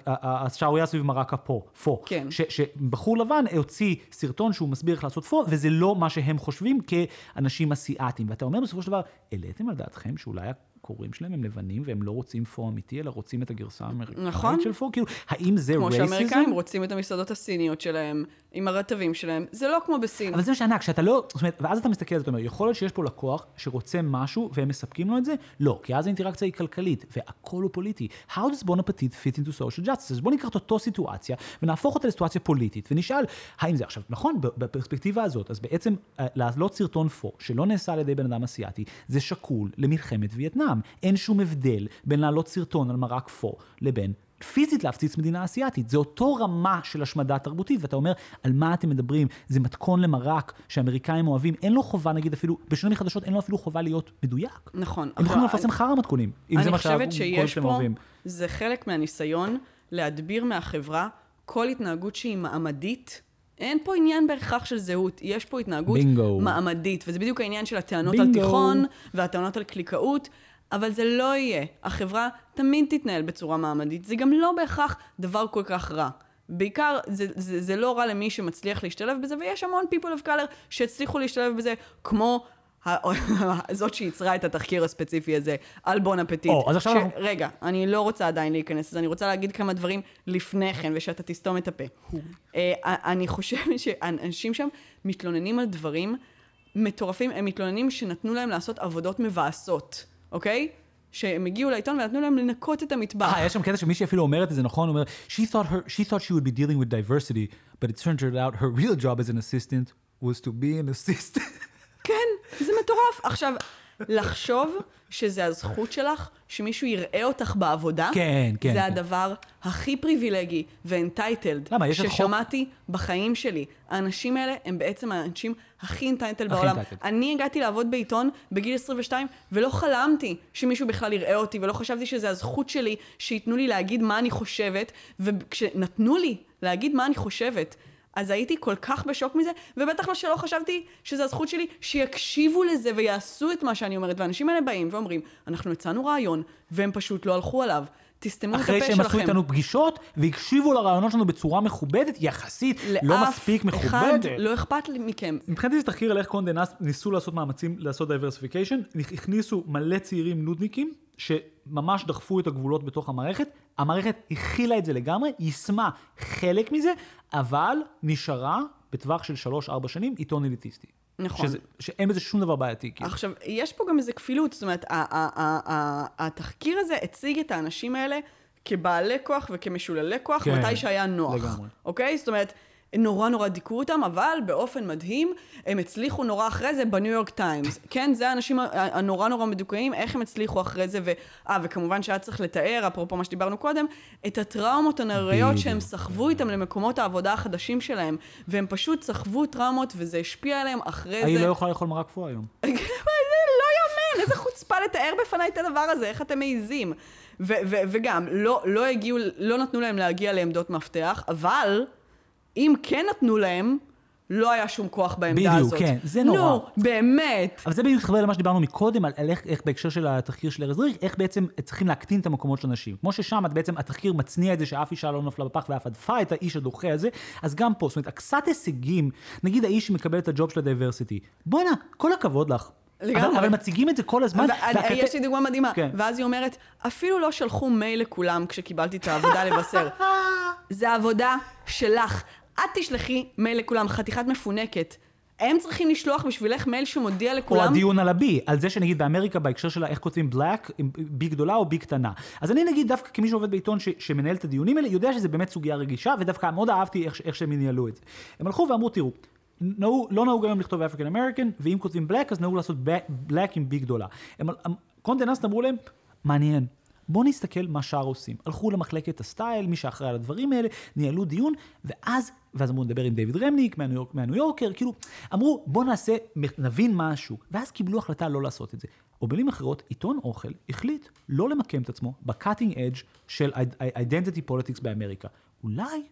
השערורייה סביב מרק הפו, פו. כן. ש- שבחור לבן הוציא סרטון שהוא מסביר איך לעשות פו, וזה לא מה שהם חושבים כאנשים אסיאתים. ואתה אומר בסופו של דבר, העליתם על דעתכם שאולי הקוראים שלהם הם לבנים והם לא רוצים פו אמיתי, אלא רוצים את הגרסה האמריקאית נכון. של פו? כאילו, האם זה כמו רייסיזם? שהאמריקאים רוצים את המסעדות הסיניות שלהם, עם הרטבים שלהם, זה לא כמו בסין. אבל זה מה שענק, שאתה לא, זאת אומרת, ואז אתה מסתכל על זה, אתה אומר, יכול להיות שיש פה לקוח שרוצה משהו והם מספקים לו את זה? לא, כי אז האינטראקציה היא כלכלית, והכל הוא פוליטי. How does bon appetit fit into social justice? אז בוא ניקח את אותו סיטואציה ונהפוך אותה לסיטואציה פוליטית, ונשאל, האם זה עכשיו, נכון, בפרספקטיבה הזאת, אז בעצם אה, להעלות סרטון פו, שלא נעשה על ידי בן אדם אסיאתי, זה שקול למלחמת וייטנאם. אין שום הבדל בין להעלות סרטון על מרק פו לבין פיזית להפציץ מדינה אסיאתית. זה אותו רמה של השמדה תרבותית, ואתה אומר, על מה אתם מדברים? זה מתכון למרק שאמריקאים אוהבים, אין לו חובה, נגיד אפילו, בשונה מחדשות, אין לו אפילו חובה להיות מדויק. נכון. הם יכולים לפרסם חרא מתכונים, אם זה אני מה חושבת שהקוראים שיש שלהם פה, אוהבים. זה חלק מהניסיון להדביר מהחברה כל התנהגות שהיא מעמדית. אין פה עניין בהכרח של זהות, יש פה התנהגות בינגו. מעמדית, וזה בדיוק העניין של הטענות בינגו. על תיכון והטענות על קליקאות, אבל זה לא יהיה. החברה תמיד תתנהל בצורה מעמדית, זה גם לא בהכרח דבר כל כך רע. בעיקר, זה, זה, זה לא רע למי שמצליח להשתלב בזה, ויש המון people of color שהצליחו להשתלב בזה, כמו (laughs) זאת שייצרה את התחקיר הספציפי הזה על בון אפטיט. או, אז עכשיו אנחנו- רגע, אני לא רוצה עדיין להיכנס לזה, אני רוצה להגיד כמה דברים לפני כן, ושאתה תסתום את הפה. אה, אני חושבת שאנשים שם מתלוננים על דברים מטורפים, הם מתלוננים שנתנו להם לעשות עבודות מבאסות, אוקיי? שהם הגיעו לעיתון ונתנו להם לנקות את המטבח. אה, יש שם קטע שמישהי אפילו אומרת את זה נכון, הוא אומר, she thought, her, she thought she would be dealing with diversity, but it turned out her real job as an assistant was to be an assistant. כן, זה מטורף. עכשיו, לחשוב שזה הזכות שלך, שמישהו יראה אותך בעבודה, כן, כן, זה כן. הדבר הכי פריבילגי ואנטייטלד למה? יש את חוק- ששמעתי בחיים שלי. האנשים האלה הם בעצם האנשים הכי entitled בעולם. entitled. אני הגעתי לעבוד בעיתון בגיל 22, ולא חלמתי שמישהו בכלל יראה אותי, ולא חשבתי שזה הזכות שלי, שייתנו לי להגיד מה אני חושבת, וכשנתנו לי להגיד מה אני חושבת, אז הייתי כל כך בשוק מזה, ובטח לא שלא חשבתי שזו הזכות שלי שיקשיבו לזה ויעשו את מה שאני אומרת. והאנשים האלה באים ואומרים, אנחנו הצענו רעיון, והם פשוט לא הלכו עליו. תסתמו את הפה אחרי שלכם. שהם עשו איתנו פגישות, והקשיבו לרעיונות שלנו בצורה מכובדת, יחסית, לא מספיק לאף אחד מכובדת. לא אכפת לי מכם. מבחינתי זה תחקיר על איך Condé Nast ניסו לעשות מאמצים לעשות diversification, הכניסו מלא צעירים נודניקים, שממש דחפו את הגבולות בתוך המערכת, המערכת הכילה את זה לגמרי, יישמה חלק מזה, אבל נשארה בטווח של 3-4 שנים עיתון אליטיסטי. נכון. שזה, שאין בזה שום דבר בעייתי. כאילו. עכשיו, יש פה גם איזה כפילות, זאת אומרת, התחקיר הזה הציג את האנשים האלה כבעלי כוח וכמשוללי כוח, כן, מתי שהיה נוח. לגמרי. אוקיי? זאת אומרת, נורא נורא דיכאו אותם, אבל באופן מדהים, הם הצליחו נורא אחרי זה בניו יורק טיימס. כן, זה האנשים הנורא נורא מדוכאים, איך הם הצליחו אחרי זה, ו... אה, וכמובן שהיה צריך לתאר, אפרופו מה שדיברנו קודם, את הטראומות הנוראיות. שהם סחבו איתם למקומות העבודה החדשים שלהם, והם פשוט סחבו טראומות, וזה השפיע עליהם אחרי היא זה. לא יכולה לאכול מרק קפוא היום. (laughs) זה לא יאמן, איזה חוצפה לתאר בפניי את הדבר הזה, איך אתם מעיזים. וגם, לא, לא הגיעו, לא נתנו להם להגיע לעמדות מפתח, אבל אם כן נתנו להם, לא היה שום כוח בעמדה בדיוק, הזאת. כן, זה נורא. נו, באמת. אבל זה בדיוק מתחבר למה שדיברנו מקודם, על, על איך, איך בהקשר של התחקיר של ארז ריך, איך בעצם צריכים להקטין את המקומות של הנשים. כמו ששם את בעצם, התחקיר מצניע את זה שאף אישה לא נפלה בפח ואף הדפה את האיש הדוחה הזה, אז גם פה, זאת אומרת, הקצת הישגים, נגיד האיש שמקבל את הג'וב של ה diversity, בואנה, כל הכבוד לך. לגמרי. אבל, אבל מציגים את זה כל הזמן. ואני- והכת- יש לי דוגמה מדהימה. כן. ואז היא אומרת, אפילו לא שלחו מייל לכולם כשקיבלתי את העבודה לבשר. (laughs) זה עבודה שלך. את תשלחי מייל לכולם, חתיכת מפונקת. הם צריכים לשלוח בשבילך מייל שמודיע או לכולם. הדיון על ה-B, על זה שנגיד באמריקה בהקשר של איך כותבים עם B גדולה או B קטנה. אז אני נגיד דווקא כמי שעובד בעיתון ש, שמנהל את הדיונים האלה, יודע שזה באמת סוגיה רגישה, ודווקא מאוד אהבתי איך, איך שהם ניהלו את זה. הם הלכו ואמרו, תראו, נהוג, לא נהוג היום לכתוב African American, ואם כותבים black אז נהוג לעשות black עם B גדולה. הם, הם, Condé Nast אמרו להם, מעניין. בואו נסתכל מה שאר עושים. הלכו למחלקת הסטייל, מי שאחראי על הדברים האלה, ניהלו דיון, ואז, ואז אמרו, נדבר עם דיוויד רמניק מהניו יורק, מהניו יורקר, כאילו, אמרו, בואו נעשה, נבין מה השוק. ואז קיבלו החלטה לא לעשות את זה. או במילים אחרות, עיתון אוכל החליט לא למקם את עצמו ב-cutting edge של identity politics באמריקה. אולי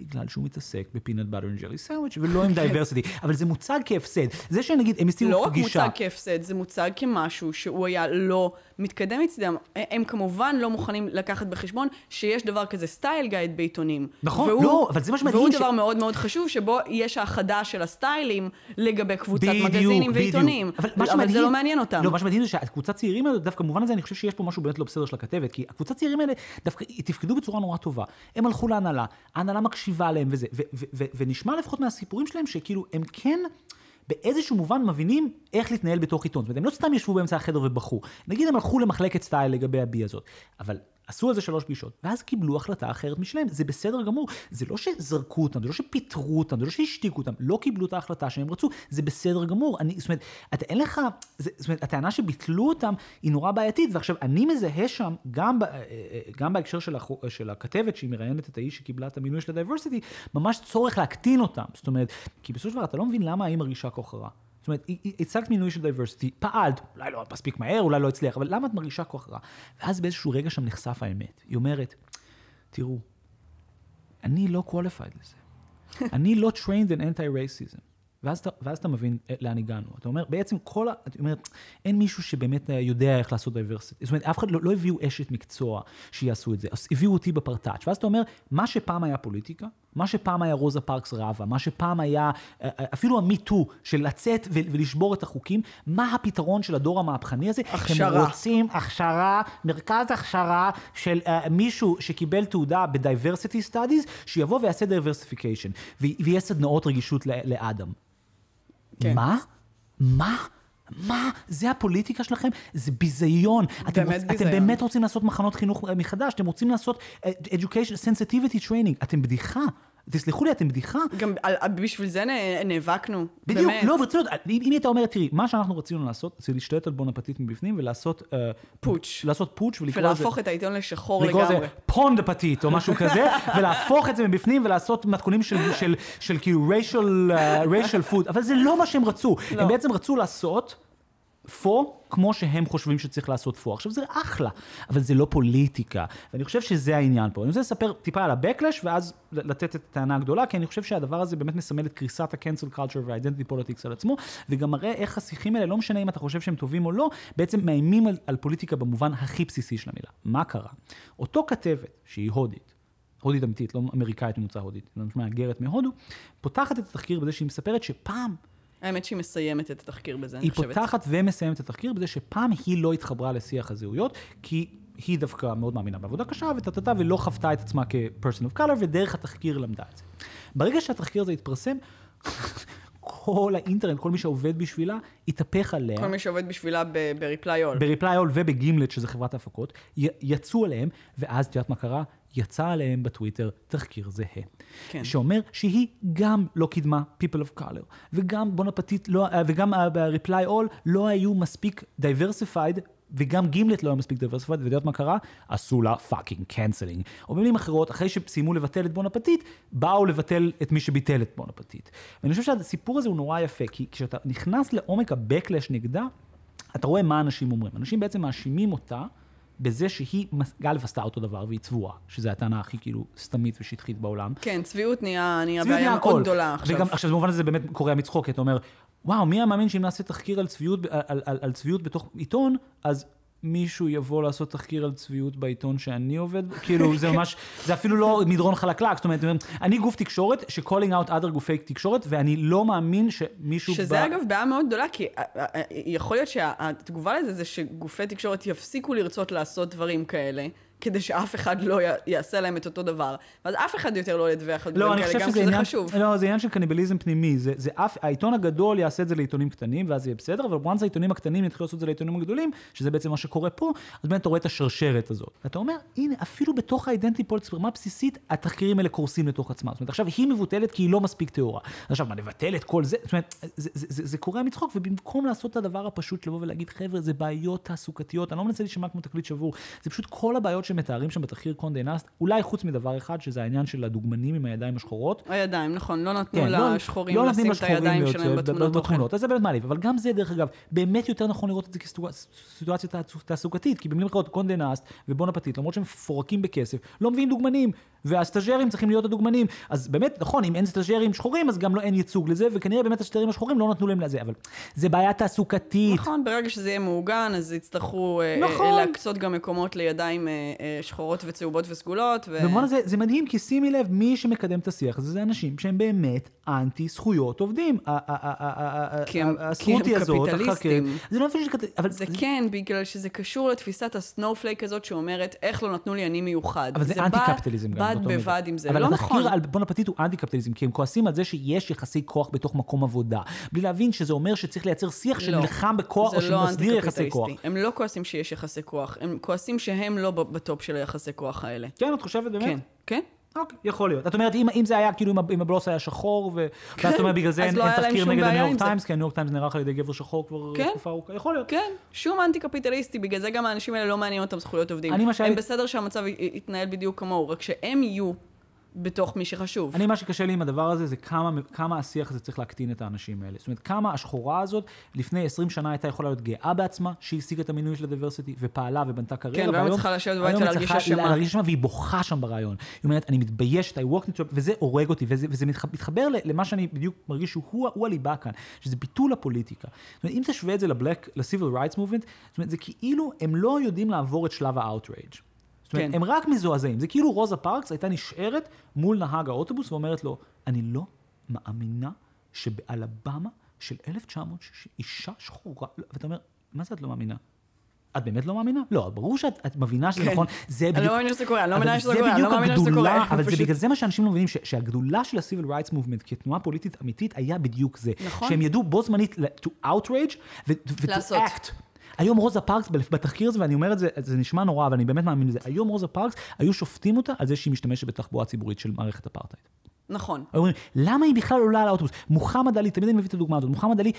בגלל שהוא מתעסק ב peanut butter and jelly sandwich ולא עם diversity, אבל זה מוצג כהפסד. זה שנגיד, הם הסתירו לא רק פגישה. מוצג כהפסד, זה מוצג כמשהו שהוא היה לא מתקדם מצדם. הם כמובן לא מוכנים לקחת בחשבון שיש דבר כזה סטייל גייד בעיתונים. נכון, והוא, לא, אבל זה מה שמדהים והוא ש- דבר מאוד מאוד חשוב, שבו יש האחדה של הסטיילים לגבי קבוצת בדיוק, מגזינים בדיוק. ועיתונים. אבל, אבל שמדהים, זה לא מעניין אותם. לא, מה שמדהים זה שהקבוצת צעירים האלה, דווקא במובן הזה אני חושב שיש פה משהו באמת לא בסדר של הכתבת, כי הקבוצת צעירים האלה דווקא תפקדו בצורה נורא טובה. הם הלכו להנהלה, ההנהלה מקשיבה להם וזה, ו- ו- ו- ונשמע לפחות מהסיפורים שלהם שכאילו הם כן... באיזשהו מובן מבינים איך להתנהל בתוך עיתון. זאת אומרת, הם לא סתם ישבו באמצע החדר ובכו. נגיד הם הלכו למחלקת סטייל לגבי ה B הזאת, אבל עשו על זה שלוש פגישות, ואז קיבלו החלטה אחרת משלהם. זה בסדר גמור. זה לא שזרקו אותם, זה לא שפיטרו אותם, זה לא שהשתיקו אותם, לא קיבלו את ההחלטה שהם רצו, זה בסדר גמור. אני, זאת אומרת, אתה, אין לך, זה, זאת אומרת, הטענה שביטלו אותם היא נורא בעייתית, ועכשיו, אני מזהה שם, גם, אה, אה, גם בהקשר של, החו, של הכתבת שהיא מראיינת את האיש שקיבלה את המינוי של ה diversity, ממש צורך להקטין אותם. זאת אומרת, כי בסופו של דבר אתה לא מבין למה היא מרגישה כה רע. זאת אומרת, הצגת מינוי של diversity, פעלת, אולי לא מספיק מהר, אולי לא הצליח, אבל למה את מרגישה כה רע? ואז באיזשהו רגע שם נחשף האמת. היא אומרת, תראו, אני לא qualified לזה. (laughs) אני לא trained in anti-racism. ואז אתה, ואז אתה מבין אה, לאן הגענו. אתה אומר, בעצם כל ה... את אומרת, אין מישהו שבאמת אה, יודע איך לעשות diversity. זאת אומרת, אף אחד לא, לא הביאו אשת מקצוע שיעשו את זה. אז הביאו אותי בפרטאץ'. ואז אתה אומר, מה שפעם היה פוליטיקה, מה שפעם היה רוזה פארקס רבה, מה שפעם היה, אה, אפילו המיטו של לצאת ולשבור את החוקים, מה הפתרון של הדור המהפכני הזה? הכשרה. הם רוצים הכשרה, מרכז הכשרה של uh, מישהו שקיבל תעודה ב-diversity studies, שיבוא ויעשה diversification, ויהיה סדנאות רגישות לאדם. כן. מה? מה? מה? זה הפוליטיקה שלכם? זה ביזיון. אתם, באמת רוצ, ביזיון. אתם באמת רוצים לעשות מחנות חינוך אה, מחדש, אתם רוצים לעשות אה, education, sensitivity training, אתם בדיחה. תסלחו לי, אתם בדיחה. גם על, בשביל זה נאבקנו, בדיוק, באמת. לא, ברצינות, אם, אם היית אומרת, תראי, מה שאנחנו רצינו לעשות, זה להשתלט על בונפטית מבפנים ולעשות... אה, פוטש. לעשות פוטש ולקרוא לזה... ולהפוך את העיתון לשחור לקרוא לזה לגמרי. פונד פתית או משהו כזה, (laughs) ולהפוך את זה מבפנים ולעשות מתכונים של, של, של כאילו racial, uh, racial food, אבל זה לא מה שהם רצו. לא. הם בעצם רצו לעשות פו, כמו שהם חושבים שצריך לעשות פו. עכשיו זה אחלה, אבל זה לא פוליטיקה. ואני חושב שזה העניין פה. אני רוצה לספר טיפה על ה-Backlash, ואז לתת את הטענה הגדולה, כי אני חושב שהדבר הזה באמת מסמל את קריסת ה-cancel culture וה-identity politics על עצמו, וגם מראה איך השיחים האלה, לא משנה אם אתה חושב שהם טובים או לא, בעצם מאיימים על, על פוליטיקה במובן הכי בסיסי של המילה. מה קרה? אותו כתבת, שהיא הודית, הודית אמיתית, לא אמריקאית ממוצא הודית, לא מהגרת מהודו, פותחת את התחקיר בזה שהיא מספרת שפעם האמת שהיא מסיימת את התחקיר בזה, אני חושבת. היא פותחת ומסיימת את התחקיר בזה שפעם היא לא התחברה לשיח הזהויות, כי היא דווקא מאוד מאמינה בעבודה קשה וטטטה, ולא חוותה את עצמה כ-person of color, ודרך התחקיר למדה את זה. ברגע שהתחקיר הזה התפרסם, (laughs) כל האינטרנט, כל מי שעובד בשבילה, התהפך עליה. כל מי שעובד בשבילה ב-reply all. ב-reply all ובגימלט, שזה חברת ההפקות, יצאו עליהם, ואז את יודעת מה קרה? יצא עליהם בטוויטר תחקיר זהה. כן. שאומר שהיא גם לא קידמה people of color, וגם בונפטית, לא, וגם ב-reply all לא היו מספיק diversified וגם גימלט לא היה מספיק diversified, ויודעת מה קרה? עשו לה fucking canceling. או במילים אחרות, אחרי שסיימו לבטל את Bon Appétit, באו לבטל את מי שביטל את Bon Appétit. ואני חושב שהסיפור הזה הוא נורא יפה, כי כשאתה נכנס לעומק ה-Backlash נגדה, אתה רואה מה אנשים אומרים. אנשים בעצם מאשימים אותה בזה שהיא, א', עשתה אותו דבר והיא צבועה, שזו הטענה הכי כאילו סתמית ושטחית בעולם. כן, צביעות נהיה, נהיה בעיה מאוד גדולה עכשיו. וגם, עכשיו, במובן הזה באמת קורע מצחוק, כי אתה אומר, וואו, מי המאמין שאם נעשה תחקיר על צביעות, על, על, על, על צביעות בתוך עיתון, אז מישהו יבוא לעשות תחקיר על צביעות בעיתון שאני עובד, כאילו זה ממש, זה אפילו לא מדרון חלקלק, זאת אומרת, אני גוף תקשורת ש-calling out other גופי תקשורת, ואני לא מאמין שמישהו שזה בא... אגב בעיה מאוד גדולה, כי אה, אה, אה, יכול להיות שהתגובה לזה זה שגופי תקשורת יפסיקו לרצות לעשות דברים כאלה. כדי שאף אחד לא יעשה להם את אותו דבר. ואז אף אחד יותר לא ידווח על לא, דברים כאלה, גם כשזה עניין, חשוב. לא, זה עניין של קניבליזם פנימי. זה, זה אף, העיתון הגדול יעשה את זה לעיתונים קטנים, ואז יהיה בסדר, אבל once העיתונים הקטנים יתחילו לעשות את זה לעיתונים הגדולים, שזה בעצם מה שקורה פה, אז באמת אתה רואה את השרשרת הזאת. ואתה אומר, הנה, אפילו בתוך ה identity politics ברמה בסיסית, התחקירים האלה קורסים לתוך עצמם. זאת אומרת, עכשיו היא מבוטלת כי היא לא מספיק טהורה. עכשיו, מה, נבטל את כל זה? זאת אומרת, זה, זה, זה, זה, זה קורה מצחוק, ובמקום לעשות את הדבר הפשוט, לבוא ולהגיד, חבר'ה, זה בעיות תעסוקתיות, אני לא מנסה להישמע כמו תקליט שבור, זה פשוט כל הבעיות שמתארים שם בתחקיר Condé Nast, אולי חוץ מדבר אחד, שזה העניין של הדוגמנים עם הידיים השחורות. הידיים, נכון, לא נתנו כן, לא- לשחורים לא לשים את הידיים שלהם בתמונות אוכל. אז זה באמת מעליב, אבל גם זה, דרך אגב, באמת יותר נכון לראות את זה כסיטואציה תעסוקתית, כי במילים אחרות, Condé Nast ו Bon Appétit, למרות שהם מפורקים בכסף, לא מביאים דוגמנים, והסטאג'רים צריכים להיות הדוגמנים. אז באמת, נכון, אם אין סטאג'רים שחורים, אז גם לא אין ייצוג לזה, וכנראה באמת הסטאג'רים השחורים לא נתנו להם לזה, אבל זה בעיה תעסוקתית. נכון, ברגע שזה יהיה מעוגן, אז יצטרכו אה, אה, נכון. להקצות גם מקומות לידיים אה, שחורות וצהובות וסגולות. ו... במובן הזה, זה מדהים, כי שימי לב, מי שמקדם את השיח הזה, זה אנשים שהם באמת אנטי זכויות עובדים. כי הם קפיטליסטים. זה לא אבל זה כן, בגלל שזה קשור לתפיסת הסנופלייק הזאת שאומרת, איך לא נתנו לי אני מיוחד. אבל זה אנטי-קפיטליזם גם. בד בבד עם זה, לא נכון. אבל התחקיר על בונפטיט הוא אנטי-קפיטליזם, כי הם כועסים על זה שיש יחסי כוח בתוך מקום עבודה. בלי להבין שזה אומר שצריך לייצר שיח לא. שנלחם בכוח, או לא שמסדיר יחסי כוח. הם לא כועסים שיש יחסי כוח, הם כועסים שהם לא ב top של היחסי כוח האלה. כן, את חושבת באמת? כן, כן. אוקיי, יכול להיות. את אומרת, אם, אם זה היה כאילו, אם הבלוס היה שחור, ו... ואז את אומרת, בגלל זה אין, לא אין תחקיר נגד הניו יורק טיימס, כי הניו יורק טיימס נערך על ידי גבר שחור כבר כן? תקופה ארוכה, יכול להיות. כן, שום אנטי קפיטליסטי, בגלל זה גם האנשים האלה לא מעניין אותם זכויות עובדים. הם. בסדר שהמצב יתנהל בדיוק כמוהו, רק שהם יהיו בתוך מי שחשוב. אני, מה שקשה לי עם הדבר הזה, זה כמה, כמה השיח הזה צריך להקטין את האנשים האלה. זאת אומרת, כמה השחורה הזאת, לפני 20 שנה הייתה יכולה להיות גאה בעצמה, שהשיגה את המינוי של הדיברסיטי, ופעלה ובנתה קריירה. כן, והיום צריכה לשבת בבית ולהרגיש אשמה. להרגיש אשמה, והיא בוכה שם ברעיון. היא אומרת, אני מתביישת, I walked into... וזה הורג אותי, וזה, וזה מתחבר למה שאני בדיוק מרגיש שהוא הוא הליבה כאן, שזה ביטול הפוליטיקה. זאת אומרת, אם תשווה את זה לבלק, ל-civil rights movement, זאת אומרת, זה כאילו הם לא יודעים לעבור את שלב ה-outrage. זאת אומרת, כן. הם רק מזועזעים. זה כאילו רוזה פארקס הייתה נשארת מול נהג האוטובוס ואומרת לו, אני לא מאמינה שבאלבמה של 1960, אישה שחורה, ואתה אומר, מה זה את לא מאמינה? את באמת לא מאמינה? לא, ברור שאת מבינה שזה כן. נכון, זה בדיוק... אני לא מאמינה שזה קורה, אני לא מאמינה שזה קורה, אני לא מאמינה שזה קורה. אבל זה בגלל זה מה שאנשים לא מבינים, שהגדולה של ה-Civil Rights Movement כתנועה פוליטית אמיתית היה בדיוק זה. נכון. שהם ידעו בו זמנית to outrage ו-to act. היום רוזה פארקס, בתחקיר הזה, ואני אומר את זה, זה נשמע נורא, אבל אני באמת מאמין לזה, היום רוזה פארקס, היו שופטים אותה על זה שהיא משתמשת בתחבורה ציבורית של מערכת אפרטהייד. נכון. אומרים, למה היא בכלל עולה על האוטובוס? מוחמד עלי, תמיד אני מביא את הדוגמה הזאת, מוחמד עלי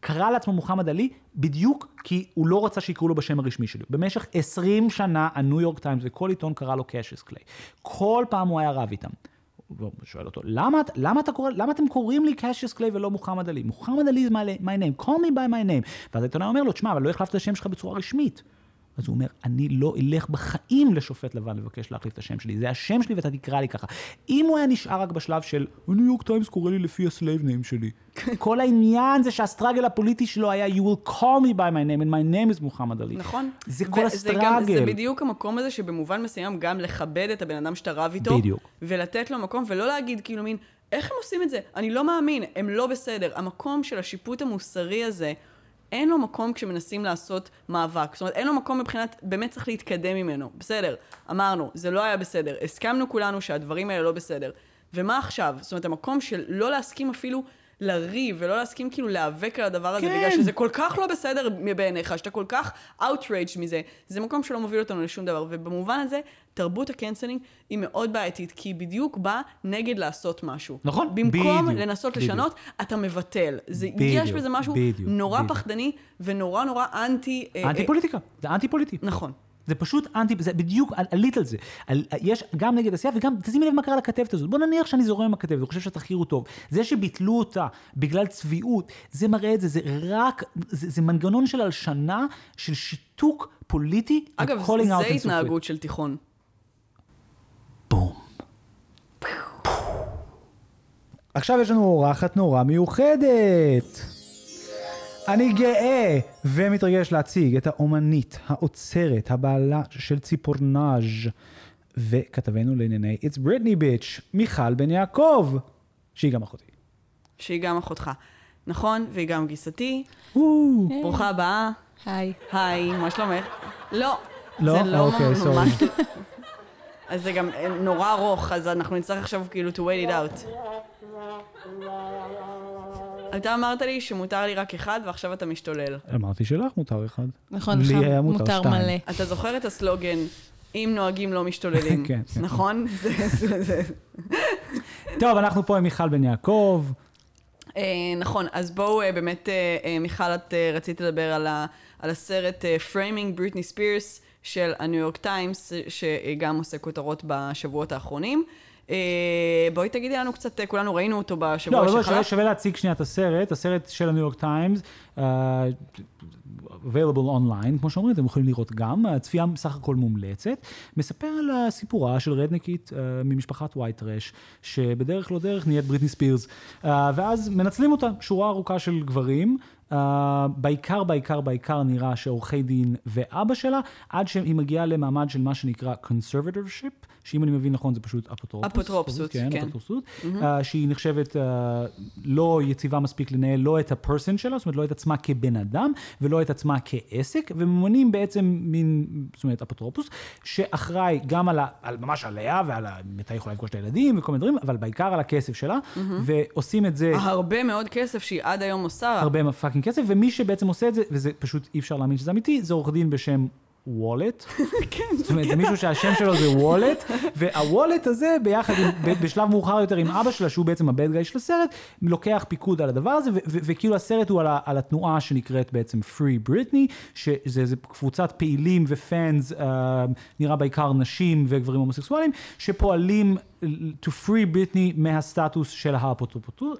קרא לעצמו מוחמד עלי בדיוק כי הוא לא רצה שיקראו לו בשם הרשמי שלו. במשך 20 שנה הניו יורק טיימס וכל עיתון קרא לו קשיוס קליי. כל פעם הוא היה רב איתם. והוא שואל אותו, למה, למה, אתה קורא, למה אתם קוראים לי קשיוס קליי ולא מוחמד עלי? מוחמד עלי is my, my name, call me by my name. ואז העיתונאי אומר לו, תשמע, אבל לא החלפת את השם שלך בצורה רשמית. אז הוא אומר, אני לא אלך בחיים לשופט לבן לבקש להחליף את השם שלי, זה השם שלי ואתה תקרא לי ככה. אם הוא היה נשאר רק בשלב של, ה New York Times קורא לי לפי ה slave name שלי. כל העניין זה שה struggle הפוליטי שלו היה, you will call me by my name and my name is מוחמד עלי. נכון. זה כל ה struggle. זה בדיוק המקום הזה שבמובן מסוים גם לכבד את הבן אדם שאתה רב איתו. בדיוק. ולתת לו מקום, ולא להגיד כאילו מין, איך הם עושים את זה? אני לא מאמין, הם לא בסדר. המקום של השיפוט המוסרי הזה, אין לו מקום כשמנסים לעשות מאבק. זאת אומרת, אין לו מקום מבחינת, באמת צריך להתקדם ממנו. בסדר, אמרנו, זה לא היה בסדר. הסכמנו כולנו שהדברים האלה לא בסדר. ומה עכשיו? זאת אומרת, המקום של לא להסכים אפילו לריב, ולא להסכים כאילו להיאבק על הדבר הזה, כן. בגלל שזה כל כך לא בסדר בעיניך, שאתה כל כך outraged מזה, זה מקום שלא מוביל אותנו לשום דבר. ובמובן הזה, תרבות הקנסלינג היא מאוד בעייתית, כי היא בדיוק באה נגד לעשות משהו. נכון, במקום בדיוק, לנסות בדיוק. לשנות, אתה מבטל. זה, בדיוק, יש בזה משהו בדיוק, נורא בדיוק. פחדני ונורא נורא אנטי... אה, אנטי אה, פוליטיקה, זה אנטי פוליטי. נכון. זה פשוט אנטי, זה בדיוק, על- עלית על זה. על, יש גם נגד עשייה וגם, תשימי לב מה קרה לכתבת הזאת. בוא נניח שאני זורם עם הכתבת, אני חושב שהתחקיר הוא טוב. זה שביטלו אותה בגלל צביעות, זה מראה את זה, זה רק, זה, זה מנגנון של הלשנה, של שיתוק פוליטי. אגב, זה אינסופי. התנהגות של תיכון. בום. עכשיו יש לנו אורחת נורא מיוחדת. אני גאה ומתרגש להציג את האומנית, האוצרת, הבעלה של ציפורנאז' וכתבנו לענייני It's Britney Bitch, מיכל בן יעקב, שהיא גם אחותי. שהיא גם אחותך. נכון, והיא גם גיסתי. וואו. ברוכה הבאה. היי. היי, מה שלומך? לא. לא? זה לא אוקיי, ממש- סורי. אז זה גם אה, נורא ארוך, אז אנחנו נצטרך עכשיו כאילו to wait it out. אתה אמרת לי שמותר לי רק אחד, ועכשיו אתה משתולל. אמרתי שלך מותר אחד. נכון, לי לך היה מותר מותר שתיים. מלא. אתה זוכר את הסלוגן, אם נוהגים לא משתוללים, (laughs) כן, כן. נכון? (laughs) זה- זה- זה- טוב, אנחנו פה עם מיכל בן יעקב. אה, נכון, אז בואו אה, באמת, אה, מיכל, את אה, רצית לדבר על ה- על הסרט אה, Framing Britney Spears של הניו יורק טיימס, שגם עושה כותרות בשבועות האחרונים. אה, בואי תגידי לנו קצת, אה, כולנו ראינו אותו לא, בשבוע אבל בואי, שווה, שחלף. שווה להציג שנייה את הסרט, הסרט של הניו יורק טיימס, uh, available online, כמו שאומרים, אתם יכולים לראות גם, הצפייה בסך הכל מומלצת, מספר על הסיפורה של redneck ית uh, ממשפחת white trash, שבדרך לא דרך נהיית בריטני ספירס, uh, ואז מנצלים אותה, שורה ארוכה של גברים. Uh, בעיקר, בעיקר, בעיקר נראה שעורכי דין ואבא שלה, עד שהיא מגיעה למעמד של מה שנקרא conservatorship, שאם אני מבין נכון זה פשוט אפוטרופוס. אפוטרופסות, כן. כן. אפוטרופסות, אה, שהיא נחשבת אה, לא יציבה מספיק לנהל לא את הפרסון שלה, זאת אומרת לא את עצמה כבן אדם ולא את עצמה כעסק, וממנים בעצם מין, זאת אומרת אפוטרופוס, שאחראי גם על, ה, על ממש עליה ועל מתי יכולה לפגוש את הילדים וכל מיני דברים, אבל בעיקר על הכסף שלה, ועושים את זה... הרבה מאוד כסף שהיא עד היום עושה. הרבה fucking כסף, ומי שבעצם עושה את זה, וזה פשוט אי אפשר להאמין שזה אמיתי, זה עורך דין בשם וולט. (laughs) כן, זאת אומרת, זה מישהו שהשם שלו זה וולט, והוולט הזה ביחד, עם, בשלב מאוחר יותר עם אבא שלה, שהוא בעצם ה bad guy של הסרט, לוקח פיקוד על הדבר הזה, וכאילו הסרט הוא על, על התנועה שנקראת בעצם Free Britney, שזה קבוצת פעילים ו fans, uh, נראה בעיקר נשים וגברים הומוסקסואלים, שפועלים to free Britney מהסטטוס של האפוטרופוטוס,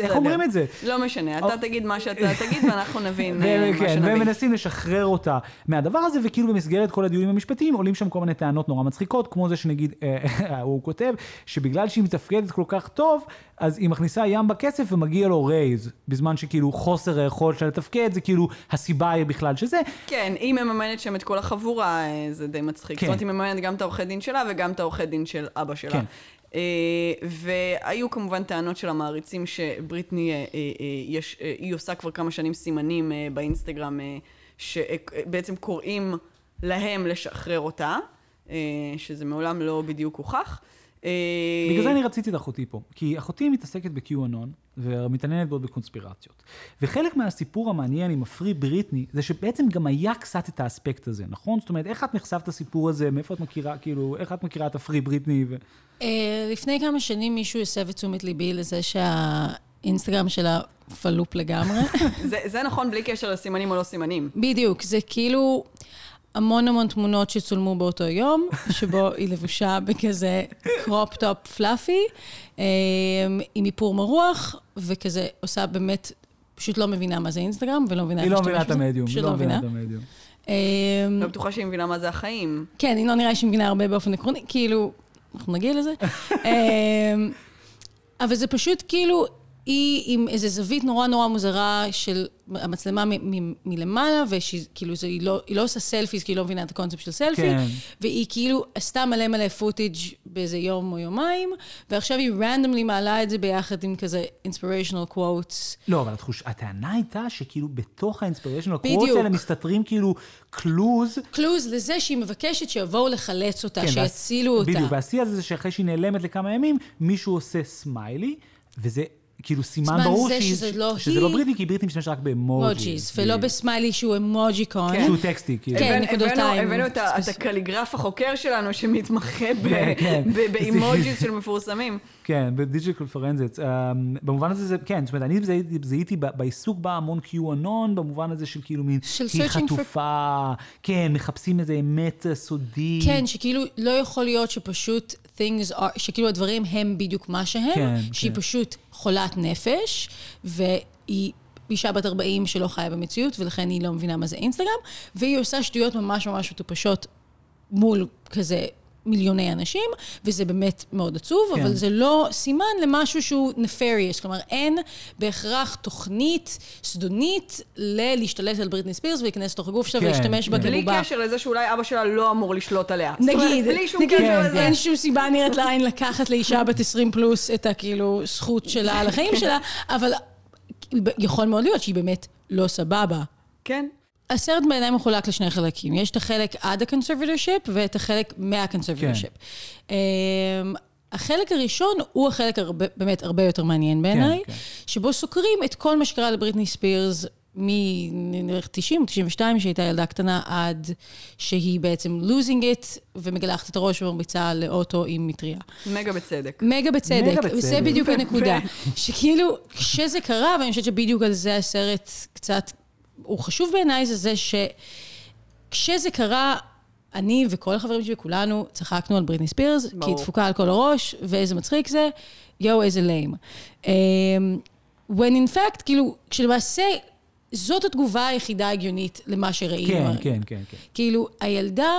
איך. אומרים את זה? לא משנה, אתה תגיד מה שאתה תגיד ואנחנו נבין אה, מה וכן, שנבין. והם מנסים לשחרר אותה מהדבר הזה, וכאילו במסגרת כל הדיונים המשפטיים עולים שם כל מיני טענות נורא מצחיקות, כמו זה שנגיד, אה, הוא כותב, שבגלל שהיא מתפקדת כל כך טוב, אז היא מכניסה ים בכסף ומגיע לו רייז, בזמן שכאילו חוסר היכולת שלה לתפקד, זה כאילו הסיבה היא בכלל שזה. כן, היא מממנת שם את כל החבורה, אה, זה די מצחיק. כן. זאת אומרת, היא מממנת גם את העורכי דין שלה וגם את העורכי דין של אבא שלה. כן. אה, והיו כמובן טענות של המעריצים שבריטני, אה, אה, יש, אה, היא עושה כבר כמה שנים סימנים אה, באינסטגרם, אה, שבעצם קוראים להם לשחרר אותה, אה, שזה מעולם לא בדיוק הוכח. אה, בגלל זה אני רציתי את אחותי פה, כי אחותי מתעסקת ב-QAnon ומתעניינת מאוד בקונספירציות. וחלק מהסיפור המעניין עם ה Free Britney, זה שבעצם גם היה קצת את האספקט הזה, נכון? זאת אומרת, איך את נחשפת לסיפור הזה, מאיפה את מכירה, כאילו, איך את מכירה את ה Free Britney? ו... אה, לפני כמה שנים מישהו הסב את תשומת ליבי לזה שהאינסטגרם שלה פלופ לגמרי. (laughs) זה, זה נכון בלי קשר לסימנים או לא סימנים. בדיוק, זה כאילו... המון המון תמונות שצולמו באותו יום, שבו היא לבושה בכזה crop top fluffy, אה, עם איפור מרוח, וכזה עושה באמת, פשוט לא מבינה מה זה אינסטגרם, ולא מבינה היא איך לא מבינה להשתמש את. המדיום, פשוט היא לא מבינה את מבינה. המדיום. לא בטוחה שהיא מבינה מה זה החיים. כן, היא לא נראה שהיא מבינה הרבה באופן עקרוני, כאילו, אנחנו נגיע לזה. (laughs) אמ, אבל זה פשוט כאילו, היא עם איזו זווית נורא נורא מוזרה של המצלמה מ- מ- מלמעלה, וכאילו היא, לא, היא לא עושה סלפיס, כי היא לא מבינה את הקונספט של סלפי, כן. והיא כאילו עשתה מלא מלא footage באיזה יום או יומיים, ועכשיו היא randomly מעלה את זה ביחד עם כזה inspirational quotes. לא, אבל התחוש, הטענה הייתה שכאילו בתוך ה inspirational בדיוק. quotes האלה מסתתרים כאילו clues. clues לזה שהיא מבקשת שיבואו לחלץ אותה, כן, שיצילו אותה. בדיוק, והשיא הזה זה שאחרי שהיא נעלמת לכמה ימים, מישהו עושה סמיילי, וזה כאילו סימן ברור זה שהיא- שזה לא שזה לא היא. בריטני, כי בריטני משתמשת רק ב emojis. emojis, ולא בסמיילי שהוא emoticon. כן. שהוא טקסטי, כאילו. כן, הבאנו- נקודותיים. הבאנו את. הקליגרף החוקר שלנו שמתמחה (laughs) כן, כן. ב- (laughs) ב emojis של מפורסמים. כן, ב digital forensics. במובן הזה זה, כן, זאת אומרת, אני זיהיתי- בעיסוק בה המון QAnon, במובן הזה של כאילו מין, של היא searching for- חטופה, כן, מחפשים איזה אמת סודית. כן, שכאילו לא יכול להיות שפשוט things are, שכאילו הדברים הם בדיוק מה שהם, כן, שהיא כן. פשוט חולת נפש, והיא אישה בת 40 שלא חיה במציאות, ולכן היא לא מבינה מה זה אינסטגרם, והיא עושה שטויות ממש ממש מטופשות מול כזה מיליוני אנשים, וזה באמת מאוד עצוב, כן. אבל זה לא סימן למשהו שהוא נפריוס. כלומר, אין בהכרח תוכנית זדונית ללהשתלט על בריטני ספירס ולהיכנס לתוך הגוף שלה כן, ולהשתמש בה כן. בלי כבובה. קשר לזה שאולי אבא שלה לא אמור לשלוט עליה. זאת אומרת, נגיד, בלי שום נגיד, קשר כן, לזה. אין שום סיבה נראית לעין לקחת לאישה בת 20 פלוס את הכאילו זכות שלה על החיים שלה, אבל יכול מאוד להיות שהיא באמת לא סבבה. כן. הסרט בעיניי מחולק לשני חלקים. יש את החלק עד ה conservatorship ואת החלק מה conservatorship. כן. אמ, החלק הראשון הוא החלק הרבה, באמת הרבה יותר מעניין בעיניי, כן. שבו סוקרים את כל מה שקרה לבריטני ספירס מ-90, 92, שהייתה ילדה קטנה, עד שהיא בעצם losing it, ומגלחת את הראש ומרביצה לאוטו עם מטריה. מגה בצדק. מגה בצדק, מגה בצדק. וזה בדיוק (laughs) הנקודה. שכאילו, כשזה קרה, ואני חושבת שבדיוק על זה הסרט קצת, הוא חשוב בעיניי, זה זה שכשזה קרה, אני וכל החברים שלי, כולנו, צחקנו על בריטני ספירס, כי ברור. היא דפוקה על כל הראש, ואיזה מצחיק זה, יואו, איזה ליים. Um, when in fact, כאילו, כשלמעשה, זאת התגובה היחידה ההגיונית למה שראינו. כן. כן, כן, כן. כאילו, הילדה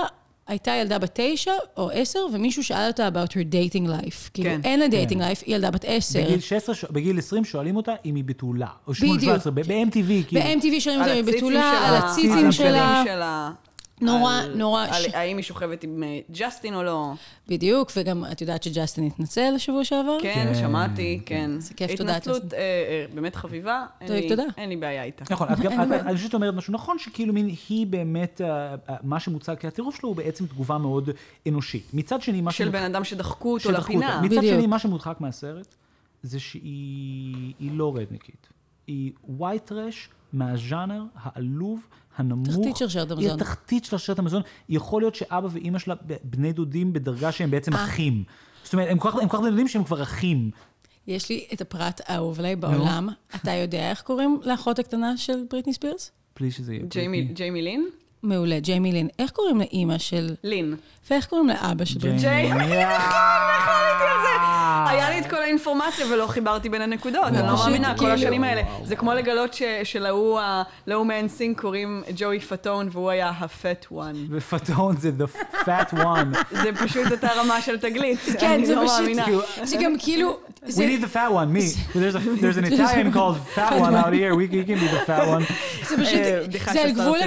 הייתה ילדה בת תשע או עשר, ומישהו שאל אותה about her dating life. כאילו, כן. אין לה dating life, היא ילדה בת עשר. בגיל 16, ש- בגיל 20 שואלים אותה אם היא בתולה. או 17, בדיוק. ב-MTV, כאילו. ב-MTV שואלים אותה אם היא הציצים בתולה, שלה, על הציצים שלה. נורא, על- נורא. על ש- האם היא שוכבת עם אה, ג'סטין או לא. בדיוק, וגם את יודעת שג'סטין התנצל שבוע שעבר? כן, כן, שמעתי, כן. זה כיף, תודה, התנצלות. אה, אה, באמת חביבה. אין תודה, לי- תודה. אין לי בעיה איתה. נכון, את גם, את-. אני חושבת אומרת משהו נכון, שכאילו מין, היא באמת, אה, אה, מה שמוצג כהטירוף שלו הוא בעצם תגובה מאוד אנושית. מצד שני, מה של שמודחק- בן אדם שדחקו אותו. לפינה. מצד. שני, מה שמודחק מהסרט, זה שהיא היא לא רדניקית. היא ווייט טרש מהז'אנר העלוב, הנמוך. תחתית שרשרת המזון. היא התחתית של שרשרת המזון. יכול להיות שאבא ואימא שלה בני דודים בדרגה שהם בעצם אה. אחים. זאת אומרת, הם כל כך בני דודים שהם כבר אחים. יש לי את הפרט האהוב עליי בעולם. אתה יודע איך קוראים לאחות הקטנה של בריטני ספירס? בלי שזה יהיה. ג'יימי לין? מעולה, ג'יימי לין. איך קוראים לאימא של... לין. ואיך קוראים לאבא של בריטני? ג'יימי, yeah. חלמתי על זה. היה לי את כל האינפורמציה ולא חיברתי בין הנקודות, אני לא מאמינה, כל כאילו- השנים האלה. זה כמו לגלות ש- שלהוא להוא מ NSYNC קוראים Joey Fatone והוא היה ה-fat one. ו Fatone זה the fat one. זה פשוט אותה רמה של תגלית, כן, אני זה לא פשוט... מאמינה. שגם כאילו... We זה- need the fat one, me. There's, a, there's an Italian (laughs) called fat one out here. We, we can be the fat one. זה פשוט, אה, זה על גבול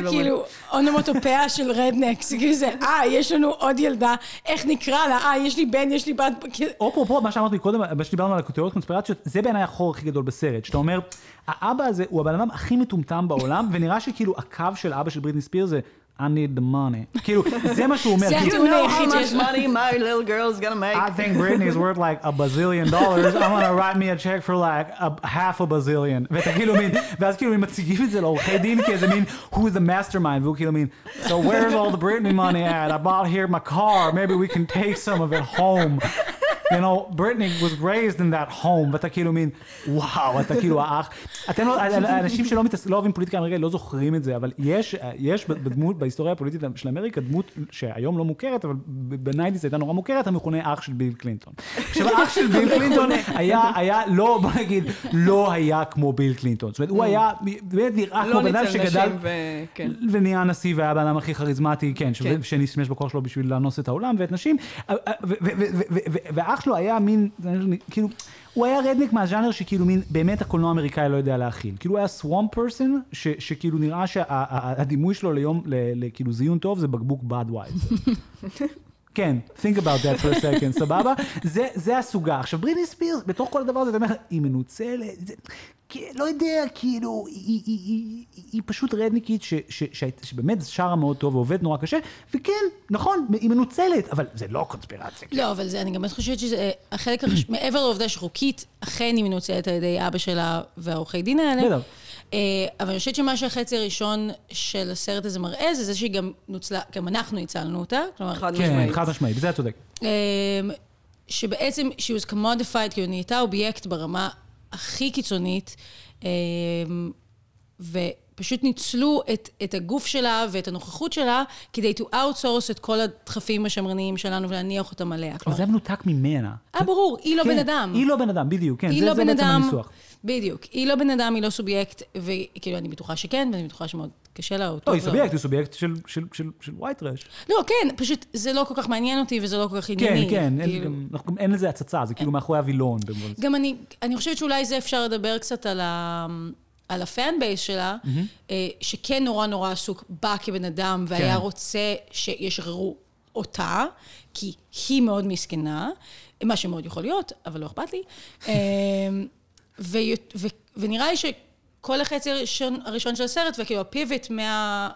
אונומטופיה של רדנקס, כאילו זה, אה, יש לנו עוד ילדה, איך נקרא לה? אה, יש לי בן, יש לי בת, אפרופו מה שאמרתי קודם, מה שדיברנו על הכותרות קונספירציות, זה בעיניי החור הכי גדול בסרט, שאתה אומר, האבא הזה הוא הבן אדם הכי מטומטם בעולם, ונראה שכאילו הקו של אבא של בריטני ספיר זה I need the money. כאילו, זה מה שהוא אומר. זה כאילו, (laughs) You הטיעון know היחיד how שיש much לו. money my little girl's gonna make. I think Britney is worth like a bazillion dollars, I'm gonna write me a check for like a half a bazillion. ואתה כאילו מין, ואז כאילו הם מציגים את זה לעורכי דין כאיזה מין, who's the mastermind, והוא כאילו מין, so where's all the Britney money at? I bought here my car, maybe we can take some of it home. You know, Britney was raised in that home, ואתה כאילו מין, וואו, אתה כאילו האח. אתם לא, אנשים שלא מתעס- לא אוהבים פוליטיקה אמריקאית לא זוכרים את זה, אבל יש, יש בדמות, בהיסטוריה הפוליטית של אמריקה, דמות שהיום לא מוכרת, אבל בנייטיס הייתה נורא מוכרת, המכונה אח של ביל קלינטון. עכשיו, האח של ביל קלינטון היה, היה, לא, בוא נגיד, לא היה כמו ביל קלינטון. זאת אומרת, הוא היה, באמת נראה לא כמו בן אדם שגדל... כן. ונהיה נשיא והיה הבן אדם הכי כריזמטי, כן, ש- כן. בכוח שלו בשביל לאנוס את העולם ואת נשים. ואח שלו היה מין, כאילו, הוא היה רדניק מהז'אנר שכאילו מין, באמת הקולנוע האמריקאי לא יודע להכיל. כאילו הוא היה סוואם פרסון, שכאילו נראה שהדימוי שלו ליום, לכאילו זיון טוב זה בקבוק בד וייזר. (laughs) כן, think about that for a second, (laughs) סבבה? זה, זה הסוגה. עכשיו, בריטני ספירס, בתוך כל הדבר הזה, אתה אומר, היא מנוצלת, זה, לא יודע, כאילו, היא, היא, היא, היא, היא פשוט רדניקית ש, ש, ש, שבאמת שרה מאוד טוב ועובדת נורא קשה, וכן, נכון, היא מנוצלת, אבל זה לא קונספירציה. לא, אבל זה, אני גם חושבת שזה החלק מעבר לעובדה שחוקית, אכן היא מנוצלת על ידי אבא שלה והעורכי דין האלה. בטח. אה, אבל אני חושבת שמה שהחצי הראשון של הסרט הזה מראה, זה זה שהיא גם נוצלה, גם אנחנו הצלנו אותה. כלומר, חד כן, משמעית. חד משמעית, בזה את צודק. אמ, שבעצם she was commodified, כאילו נהייתה אובייקט ברמה הכי קיצונית, אמ, ופשוט ניצלו את, את הגוף שלה ואת הנוכחות שלה כדי to outsource את כל הדחפים השמרניים שלנו ולהניח אותם עליה. אבל זה היה מנותק ממנה. אה, ברור, היא לא כן, בן אדם. היא לא בן אדם, בדיוק, כן, היא זה, לא זה בן בעצם אדם, הניסוח. בדיוק. היא לא בן אדם, היא לא סובייקט, וכאילו, אני בטוחה שכן, ואני בטוחה שמאוד קשה לה, או לא, היא. סובייקט, היא סובייקט של, של, של, של white trash. לא, כן, פשוט זה לא כל כך מעניין אותי וזה לא כל כך כן, ענייני. כן, אין, כאילו. גם אין לזה הצצה, זה כאילו מאחורי הווילון. גם אני, אני חושבת שאולי זה אפשר לדבר קצת על, ה, על ה fan base שלה, אה, שכן נורא נורא עסוק בה כבן אדם, והיה כן. רוצה שישחררו אותה, כי היא מאוד מסכנה, מה שמאוד יכול להיות, אבל לא אכפת לי. (laughs) ו, ו, ונראה לי שכל החצי הראשון, הראשון של הסרט, וכאילו הפיבוט מה...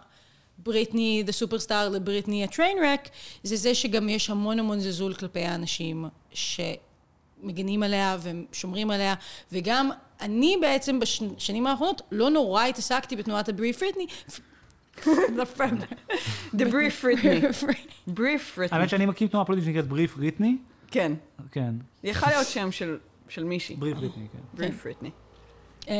בריטני, the superstar, לבריטני הטריין רק, זה זה שגם יש המון המון זלזול כלפי האנשים שמגינים עליה ושומרים עליה, וגם אני בעצם בשנים האחרונות לא נורא התעסקתי בתנועת הברי פריטני. The brief Britney. (laughs) (laughs) brief Britney. האמת שאני מכיר תנועה פוליטית שנקראת בריף ריטני. כן. כן, יכול להיות שם של- של מישהי. בריף ריטני, כן. brief Britney. אמ,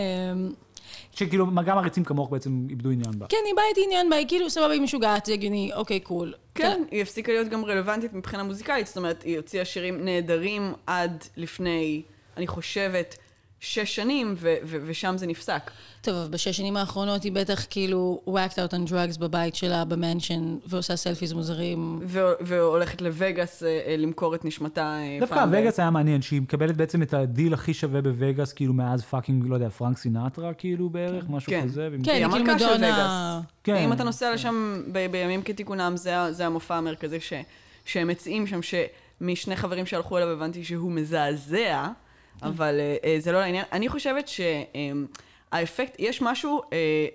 שכאילו גם עריצים כמוך בעצם איבדו עניין בה. כן, היא באה איתי עניין בה, היא כאילו סבבה, היא משוגעת, זה הגיוני, אוקיי, קול. כן, היא הפסיקה להיות גם רלוונטית מבחינה מוזיקלית, זאת אומרת, היא הוציאה שירים נהדרים עד לפני, אני חושבת, שש שנים, ו- ו- ושם זה נפסק. טוב, אבל בשש שנים האחרונות היא בטח כאילו whacked out on drugs בבית שלה, במנשן, ועושה סלפיז מוזרים. ו- והולכת לווגאס אה, אה, למכור את נשמתה אה, דווקא וגאס היה מעניין, שהיא מקבלת בעצם את הדיל הכי שווה בווגאס, כאילו מאז fucking, לא יודע, פרנק סינטרה, כאילו בערך, משהו כן. כזה. כן, היא כאילו מדונה... כן. אם אתה נוסע לשם ב- בימים כתיקונם, זה, זה המופע המרכזי ש, שהם מציעים שם, שמשני חברים שהלכו אליו הבנתי שהוא מזעזע, אבל אה, אה, זה לא לעניין. אני חושבת שהאפקט, יש משהו אה,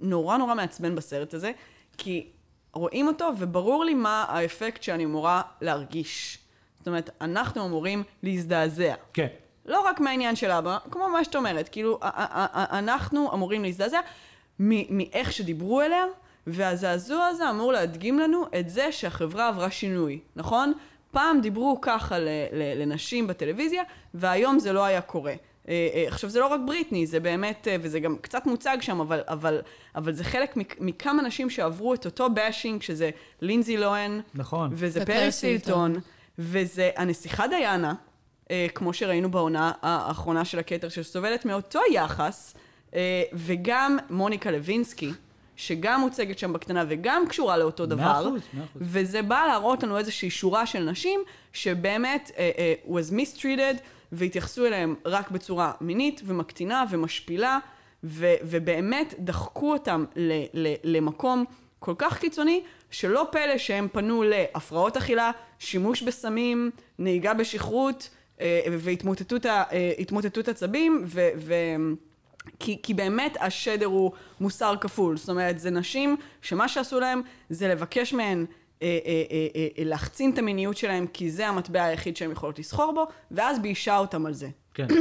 נורא נורא מעצבן בסרט הזה, כי רואים אותו וברור לי מה האפקט שאני אמורה להרגיש. זאת אומרת, אנחנו אמורים להזדעזע. כן. לא רק מהעניין של אבא, כמו מה שאת אומרת, כאילו, אנחנו אמורים להזדעזע מאיך שדיברו אליה, והזעזוע הזה אמור להדגים לנו את זה שהחברה עברה שינוי, נכון? פעם דיברו ככה ל- ל- לנשים בטלוויזיה, והיום זה לא היה קורה. אה, אה, עכשיו, זה לא רק בריטני, זה באמת, אה, וזה גם קצת מוצג שם, אבל, אבל, אבל זה חלק מכ- מכמה נשים שעברו את אותו באשינג, שזה לינזי לוהן, נכון. וזה פריס הילטון. הילטון, וזה הנסיכה דיאנה, כמו שראינו בעונה האחרונה של הכתר, שסובלת מאותו יחס, וגם מוניקה לוינסקי, שגם מוצגת שם בקטנה וגם קשורה לאותו דבר. אחוז, מאה אחוז. וזה בא להראות לנו איזושהי שורה של נשים שבאמת אה, אה, was mistreated והתייחסו אליהם רק בצורה מינית ומקטינה ומשפילה ו, ובאמת דחקו אותם ל, ל, למקום כל כך קיצוני שלא פלא שהם פנו להפרעות אכילה, שימוש בסמים, נהיגה בשכרות אה, והתמוטטות עצבים ו... כי, כי באמת השדר הוא מוסר כפול. זאת אומרת, זה נשים שמה שעשו להם זה לבקש מהן אה, אה, אה, אה, להחצין את המיניות שלהם, כי זה המטבע היחיד שהן יכולות לסחור בו, ואז ביישה אותם על זה. כן. (clears throat)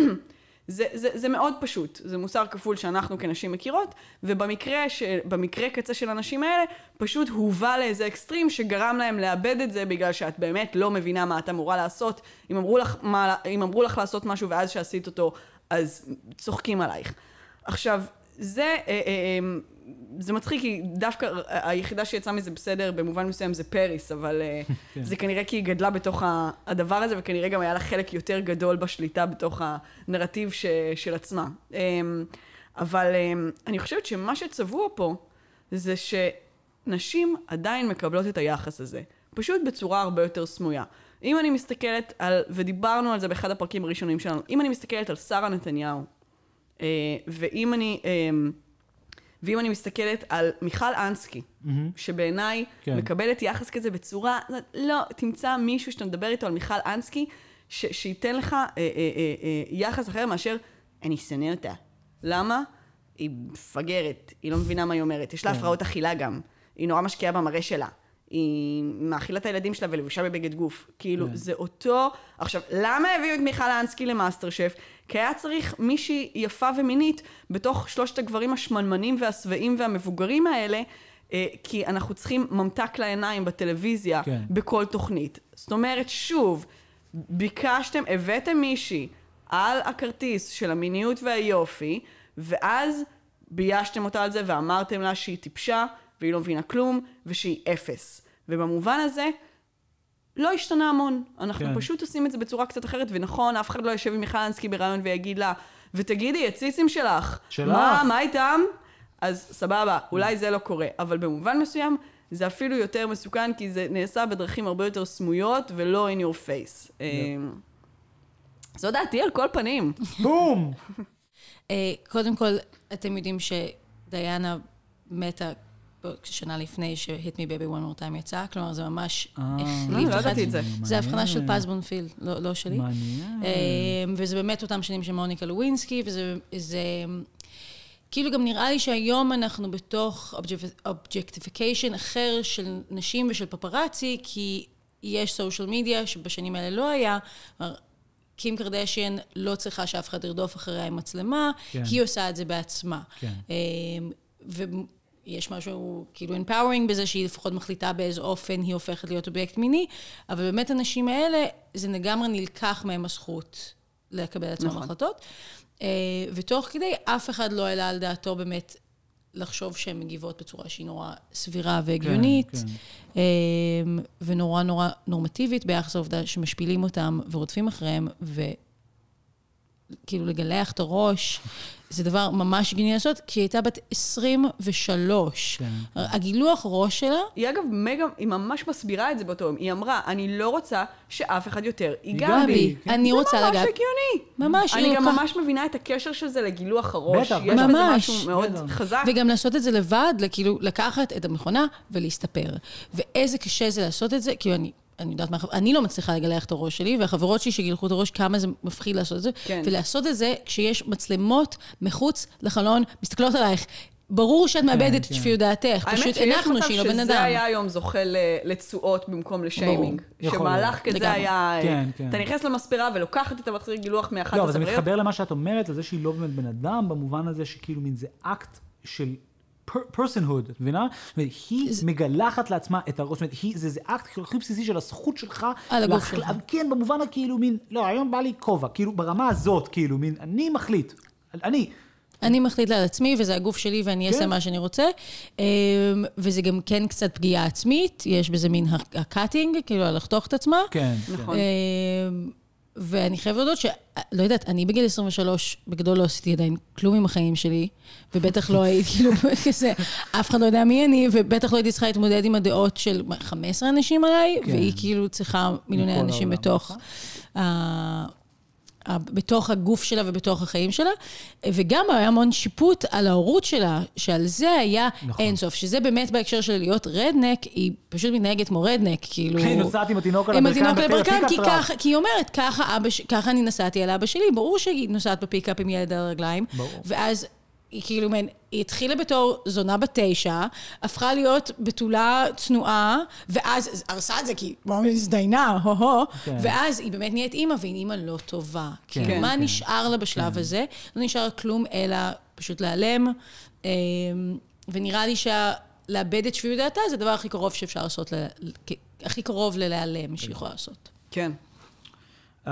זה, זה, זה מאוד פשוט, זה מוסר כפול שאנחנו כנשים מכירות, ובמקרה ש, במקרה קצה של הנשים האלה, פשוט הובא לאיזה אקסטרים שגרם להם לאבד את זה בגלל שאת באמת לא מבינה מה את אמורה לעשות. אם אמרו לך, מה, אם אמרו לך לעשות משהו ואז שעשית אותו, אז צוחקים עלייך. עכשיו, זה, אה, אה, אה, זה מצחיק, כי דווקא היחידה שיצאה מזה בסדר, במובן מסוים זה פריס, אבל (laughs) כן. זה כנראה כי היא גדלה בתוך הדבר הזה, וכנראה גם היה לה חלק יותר גדול בשליטה בתוך הנרטיב ש, של עצמה. אבל אני חושבת שמה שצבוע פה, זה שנשים עדיין מקבלות את היחס הזה, פשוט בצורה הרבה יותר סמויה. אם אני מסתכלת על, ודיברנו על זה באחד הפרקים הראשונים שלנו, אם אני מסתכלת על שרה נתניהו, ואם אני... ואם אני מסתכלת על מיכל אנסקי, mm-hmm. שבעיניי כן. מקבלת יחס כזה בצורה, לא, תמצא מישהו שאתה מדבר איתו על מיכל אנסקי, ש- שייתן לך אה, אה, אה, אה, יחס אחר מאשר, אני שונא אותה. למה? היא מפגרת, היא לא מבינה מה היא אומרת, יש לה כן. הפרעות אכילה גם, היא נורא משקיעה במראה שלה. היא מאכילה את הילדים שלה ולבושה בבגד גוף. כאילו, כן. זה אותו... עכשיו, למה הביאו את מיכל אנסקי למאסטר שף? כי היה צריך מישהי יפה ומינית בתוך שלושת הגברים השמנמנים והשבעים והמבוגרים האלה, אה, כי אנחנו צריכים ממתק לעיניים בטלוויזיה כן. בכל תוכנית. זאת אומרת, שוב, ביקשתם, הבאתם מישהי על הכרטיס של המיניות והיופי, ואז ביישתם אותה על זה ואמרתם לה שהיא טיפשה, והיא לא מבינה כלום, ושהיא אפס. ובמובן הזה, לא השתנה המון. אנחנו כן. פשוט עושים את זה בצורה קצת אחרת, ונכון, אף אחד לא יושב עם מיכל אנסקי בריאיון ויגיד לה, ותגידי, הציסים שלך, שלך. מה, מה איתם? אז סבבה, אולי זה לא קורה. אבל במובן מסוים, זה אפילו יותר מסוכן, כי זה נעשה בדרכים הרבה יותר סמויות, ולא in your face. אמ, זו דעתי על כל פנים. בום! (laughs) אה, קודם כל, אתם יודעים שדיאנה מתה שנה לפני ש-hit me baby one more time יצא, כלומר זה ממש אה. החליף לא ידעתי את זה. זה הבחנה של פז בונפילד, לא, לא שלי. מעניין. אה, וזה באמת אותם שנים של מוניקה לווינסקי, וזה... כאילו גם נראה לי שהיום אנחנו בתוך objectification אחר של נשים ושל פפראצי, כי יש social media שבשנים האלה לא היה. קים קרדשיין לא צריכה שאף אחד ירדוף אחריה עם מצלמה, כן. היא עושה את זה בעצמה. כן. אה, יש משהו כאילו empowering בזה שהיא לפחות מחליטה באיזה אופן היא הופכת להיות אובייקט מיני, אבל באמת הנשים האלה, זה לגמרי נלקח מהם הזכות לקבל עצמם נכון. החלטות. אה, ותוך כדי, אף אחד לא העלה על דעתו באמת לחשוב שהן מגיבות בצורה שהיא נורא סבירה והגיונית, כן, כן. ונורא נורא נורמטיבית ביחס לעובדה שמשפילים אותם ורודפים אחריהם, וכאילו לגלח את הראש זה דבר ממש הגיוני לעשות, כי היא הייתה בת 23. כן. הגילוח ראש שלה... היא אגב, מגה, היא ממש מסבירה את זה באותו יום. היא אמרה, אני לא רוצה שאף אחד יותר ייגע בי. אני רוצה לגעת. זה ממש הגיוני. ממש. אני גם ממש מבינה את הקשר של זה לגילוח הראש. בטח, יש בזה משהו מאוד חזק. וגם לעשות את זה לבד, כאילו לקחת את המכונה ולהסתפר. ואיזה קשה זה לעשות את זה, כאילו אני... אני יודעת מה, אני לא מצליחה לגלח את הראש שלי, והחברות שלי שגילחו את הראש, כמה זה מפחיד לעשות את זה. כן. ולעשות את זה כשיש מצלמות מחוץ לחלון, מסתכלות עלייך. ברור שאת מאבדת כן, את שפיות דעתך, פשוט הנחנו שהיא לא בן אדם. האמת שיש מצב שזה היה היום זוכה לתשואות במקום לשיימינג. שמהלך כזה היה... כן, כן. אתה נכנס למספרה ולוקחת את המכשיר גילוח מאחת הספריות. לא, אבל זה מתחבר למה שאת אומרת, לזה שהיא לא באמת בן אדם, במובן הזה שכאילו מין זה אקט של personhood, את מבינה? היא מגלחת לעצמה את הראש, זאת אומרת, זה אקט הכי בסיסי של הזכות שלך. על הגוף שלך. כן, במובן הכאילו מין, לא, היום בא לי כובע, כאילו ברמה הזאת, כאילו מין, אני מחליט, אני. אני מחליט על עצמי, וזה הגוף שלי, ואני אעשה כן. מה שאני רוצה. אמ, וזה גם כן קצת פגיעה עצמית, יש בזה מין ה cutting, כאילו, לחתוך את עצמה. כן, נכון. ואני חייבת להודות ש... לא יודעת, אני בגיל 23, בגדול לא עשיתי עדיין כלום עם החיים שלי, ובטח לא הייתי, כאילו, כזה, אף אחד לא יודע מי אני, ובטח לא הייתי צריכה להתמודד עם הדעות של 15 אנשים עליי, כן. והיא כאילו צריכה מיליוני אנשים בתוך... בתוך הגוף שלה ובתוך החיים שלה, וגם היה המון שיפוט על ההורות שלה, שעל זה היה נכון. אינסוף, שזה באמת בהקשר של להיות רדנק, היא פשוט מתנהגת כמו רדנק, כאילו... היא נוסעת עם התינוק על הברכיים, עם התינוק על כי, כי היא אומרת, ככה, אבא, ככה אני נסעתי על אבא שלי, ברור שהיא נוסעת בפיקאפ עם ילד על הרגליים, ברור. ואז היא כאילו, היא התחילה בתור זונה בת תשע, הפכה להיות בתולה צנועה, ואז הרסה את זה כי היא הזדיינה, הו-הו, כן. ואז היא באמת נהיית אימא, והיא אימא לא טובה. כאילו, כן, מה כן. נשאר לה בשלב הזה? לא נשאר כלום אלא פשוט להיעלם, אמ, ונראה לי שלאבד את שפיות דעתה זה הדבר הכי קרוב שאפשר לעשות, הכי קרוב ללהיעלם שהיא יכולה לעשות. כן. Uh,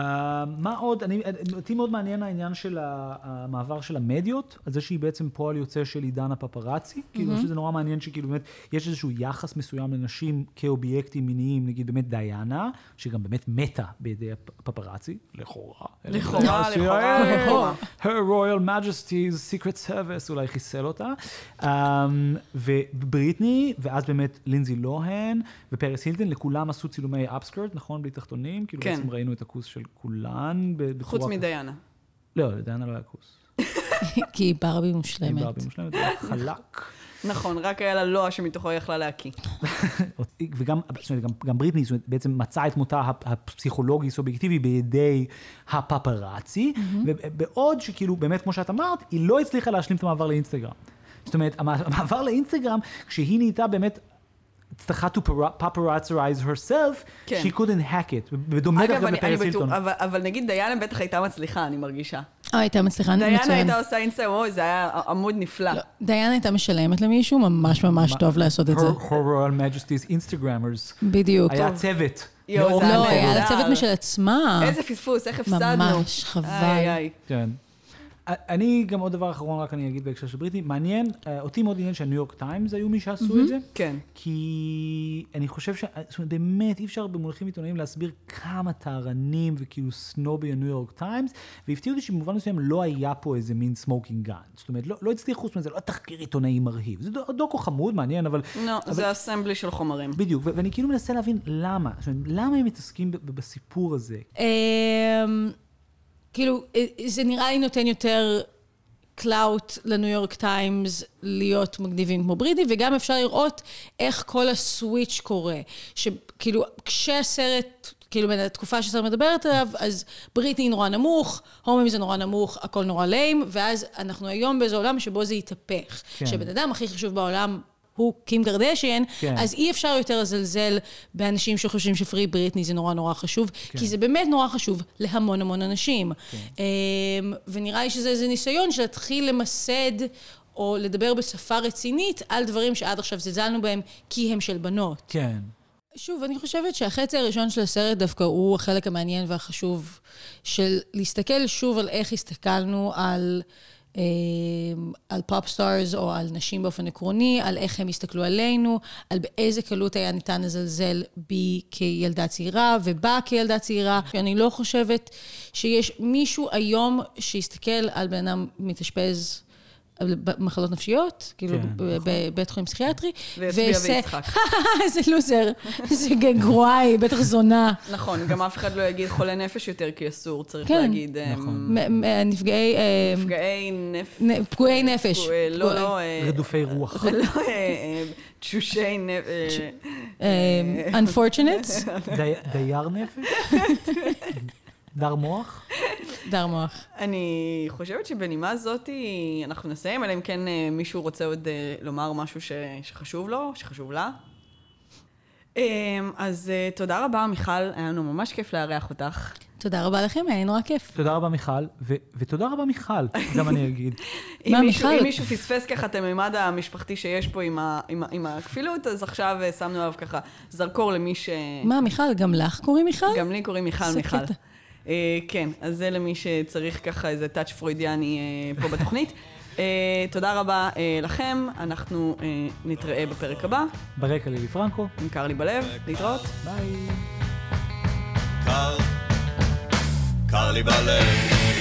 מה עוד? אני, אותי מאוד מעניין העניין של המעבר של המדיות, על זה שהיא בעצם פועל יוצא של עידן הפפרצי. כאילו, אני חושב שזה נורא מעניין שכאילו באמת, יש איזשהו יחס מסוים לנשים כאובייקטים מיניים, נגיד באמת דיאנה, שגם באמת מתה בידי הפפרצי, לכאורה. לכאורה, לכאורה, לכאורה. Her Royal Majesty's Secret Service אולי חיסל אותה. Um, ובריטני, ואז באמת לינזי לוהן, ופרס הילטון, לכולם עשו צילומי אפסקרט, נכון? בלי תחתונים? כאילו כן. בעצם ראינו את הכוס של כולן ב- בצורה... חוץ מדיאנה. לא, לדיינה לא היה כוס. כי היא ברבי היא מושלמת. ברבי מושלמת, היה חלק. נכון, רק היה לה לוע שמתוכו היא יכלה להקיא. (laughs) וגם, זאת אומרת, גם, גם בריטני, זאת אומרת, בעצם מצאה את מותה הפ- הפסיכולוגי סובייקטיבי בידי הפפראצי, ובעוד שכאילו, באמת, כמו שאת אמרת, היא לא הצליחה להשלים את המעבר לאינסטגרם. זאת אומרת, המע- המעבר לאינסטגרם, כשהיא נהייתה באמת... הצטרכה to paparazzize herself, כן. she couldn't hack it, בדומה אגב, גם לפרס הילטון. אבל, אבל נגיד דיאנה בטח הייתה מצליחה, אני מרגישה. אה, הייתה מצליחה דיאנה מצוין. הייתה עושה אינסטגרם, אוי, זה היה עמוד נפלא. לא, דיין הייתה משלמת למישהו, ממש ממש טוב לעשות את זה. Her Royal Majesty's Instagrammers. בדיוק. היה צוות. לא, מאוד היה לה. צוות משל עצמה. איזה פספוס, איך הפסדנו. ממש, חבל. איי, איי. כן. אני, גם עוד דבר אחרון, רק אני אגיד בהקשר של בריטני, מעניין, אה, אותי מאוד עניין שהניו יורק טיימס היו מי שעשו את זה, כן. כי אני חושב ש... זאת אומרת, באמת, אי אפשר במונחים עיתונאיים להסביר כמה טהרנים וכאילו סנובי הניו יורק טיימס, והפתיע אותי שבמובן מסוים לא היה פה איזה מין smoking gun. זאת אומרת, לא, לא הצליחו, זאת אומרת, זה לא תחקיר עיתונאי מרהיב. זה דו- דוקו חמוד, מעניין, אבל... לא, אבל- זה assembly של חומרים. בדיוק, ואני כאילו מנסה להבין למה. זאת אומרת, למה הם מתעסקים בסיפור הזה? כאילו, אה, זה נראה לי נותן יותר clout לניו יורק טיימס להיות מגניבים כמו בריטני, וגם אפשר לראות איך כל ה switch קורה. שכאילו, כשהסרט, כאילו, בין התקופה שהסרט מדברת עליו, אז בריטני נורא נמוך, הומואים זה נורא נמוך, הכל נורא lame, ואז אנחנו היום באיזה עולם שבו זה התהפך. כן. שבן אדם הכי חשוב בעולם הוא קים קרדשיין, כן. אז אי אפשר יותר לזלזל באנשים שחושבים ש Free Britney זה נורא נורא חשוב, כן. כי זה באמת נורא חשוב להמון המון אנשים. אמ, ונראה לי שזה איזה ניסיון של להתחיל למסד או לדבר בשפה רצינית על דברים שעד עכשיו זלזלנו בהם, כי הם של בנות. כן. שוב, אני חושבת שהחצי הראשון של הסרט דווקא הוא החלק המעניין והחשוב של להסתכל שוב על איך הסתכלנו על, על pop stars או על נשים באופן עקרוני, על איך הם הסתכלו עלינו, על באיזה קלות היה ניתן לזלזל בי כילדה צעירה ובה כילדה צעירה. אני לא חושבת שיש מישהו היום שיסתכל על בן אדם מתאשפז. במחלות נפשיות, כאילו כן, בבית חולים פסיכיאטרי. ויצביע ועושה- ויצחק. (laughs) איזה לוזר, איזה גרועה היא, בטח זונה. נכון, גם אף אחד לא יגיד חולה נפש יותר, כי אסור, צריך כן. להגיד. אמ, נכון. נפגעי, אה, נפגעי נפש. נ- פגועי נפש. לא, לא, אה, רדופי רוח. לא, אה, אה, תשושי נפש. אה, unfortunates, די- דייר נפש? (laughs) דר מוח? דר מוח. אני חושבת שבנימה זאתי אנחנו נסיים, אלא אם כן אה, מישהו רוצה עוד אה, לומר משהו ש- שחשוב לו, שחשוב לה. אה, אז תודה רבה, מיכל, היה לנו ממש כיף לארח אותך. תודה רבה לכם, היה נורא כיף. תודה רבה מיכל, ו- ותודה רבה מיכל, גם אני אגיד. מה, אם מישהו- מיכל? אם מישהו פספס ככה את הממד המשפחתי שיש פה עם ה- עם ה- עם הכפילות, אז עכשיו שמנו עליו ככה זרקור למי ש... מה, מיכל, גם לך קוראים מיכל? גם לי קוראים מיכל מיכל. אה, כן, אז זה למי שצריך ככה איזה טאץ' פרוידיאני אה, פה בתוכנית. (laughs) אה, תודה רבה לכם, אנחנו אה, נתראה בפרק הבא. ברקע לילי פרנקו, עם קר לי בלב, להתראות. ביי. קר, קר לי בלב.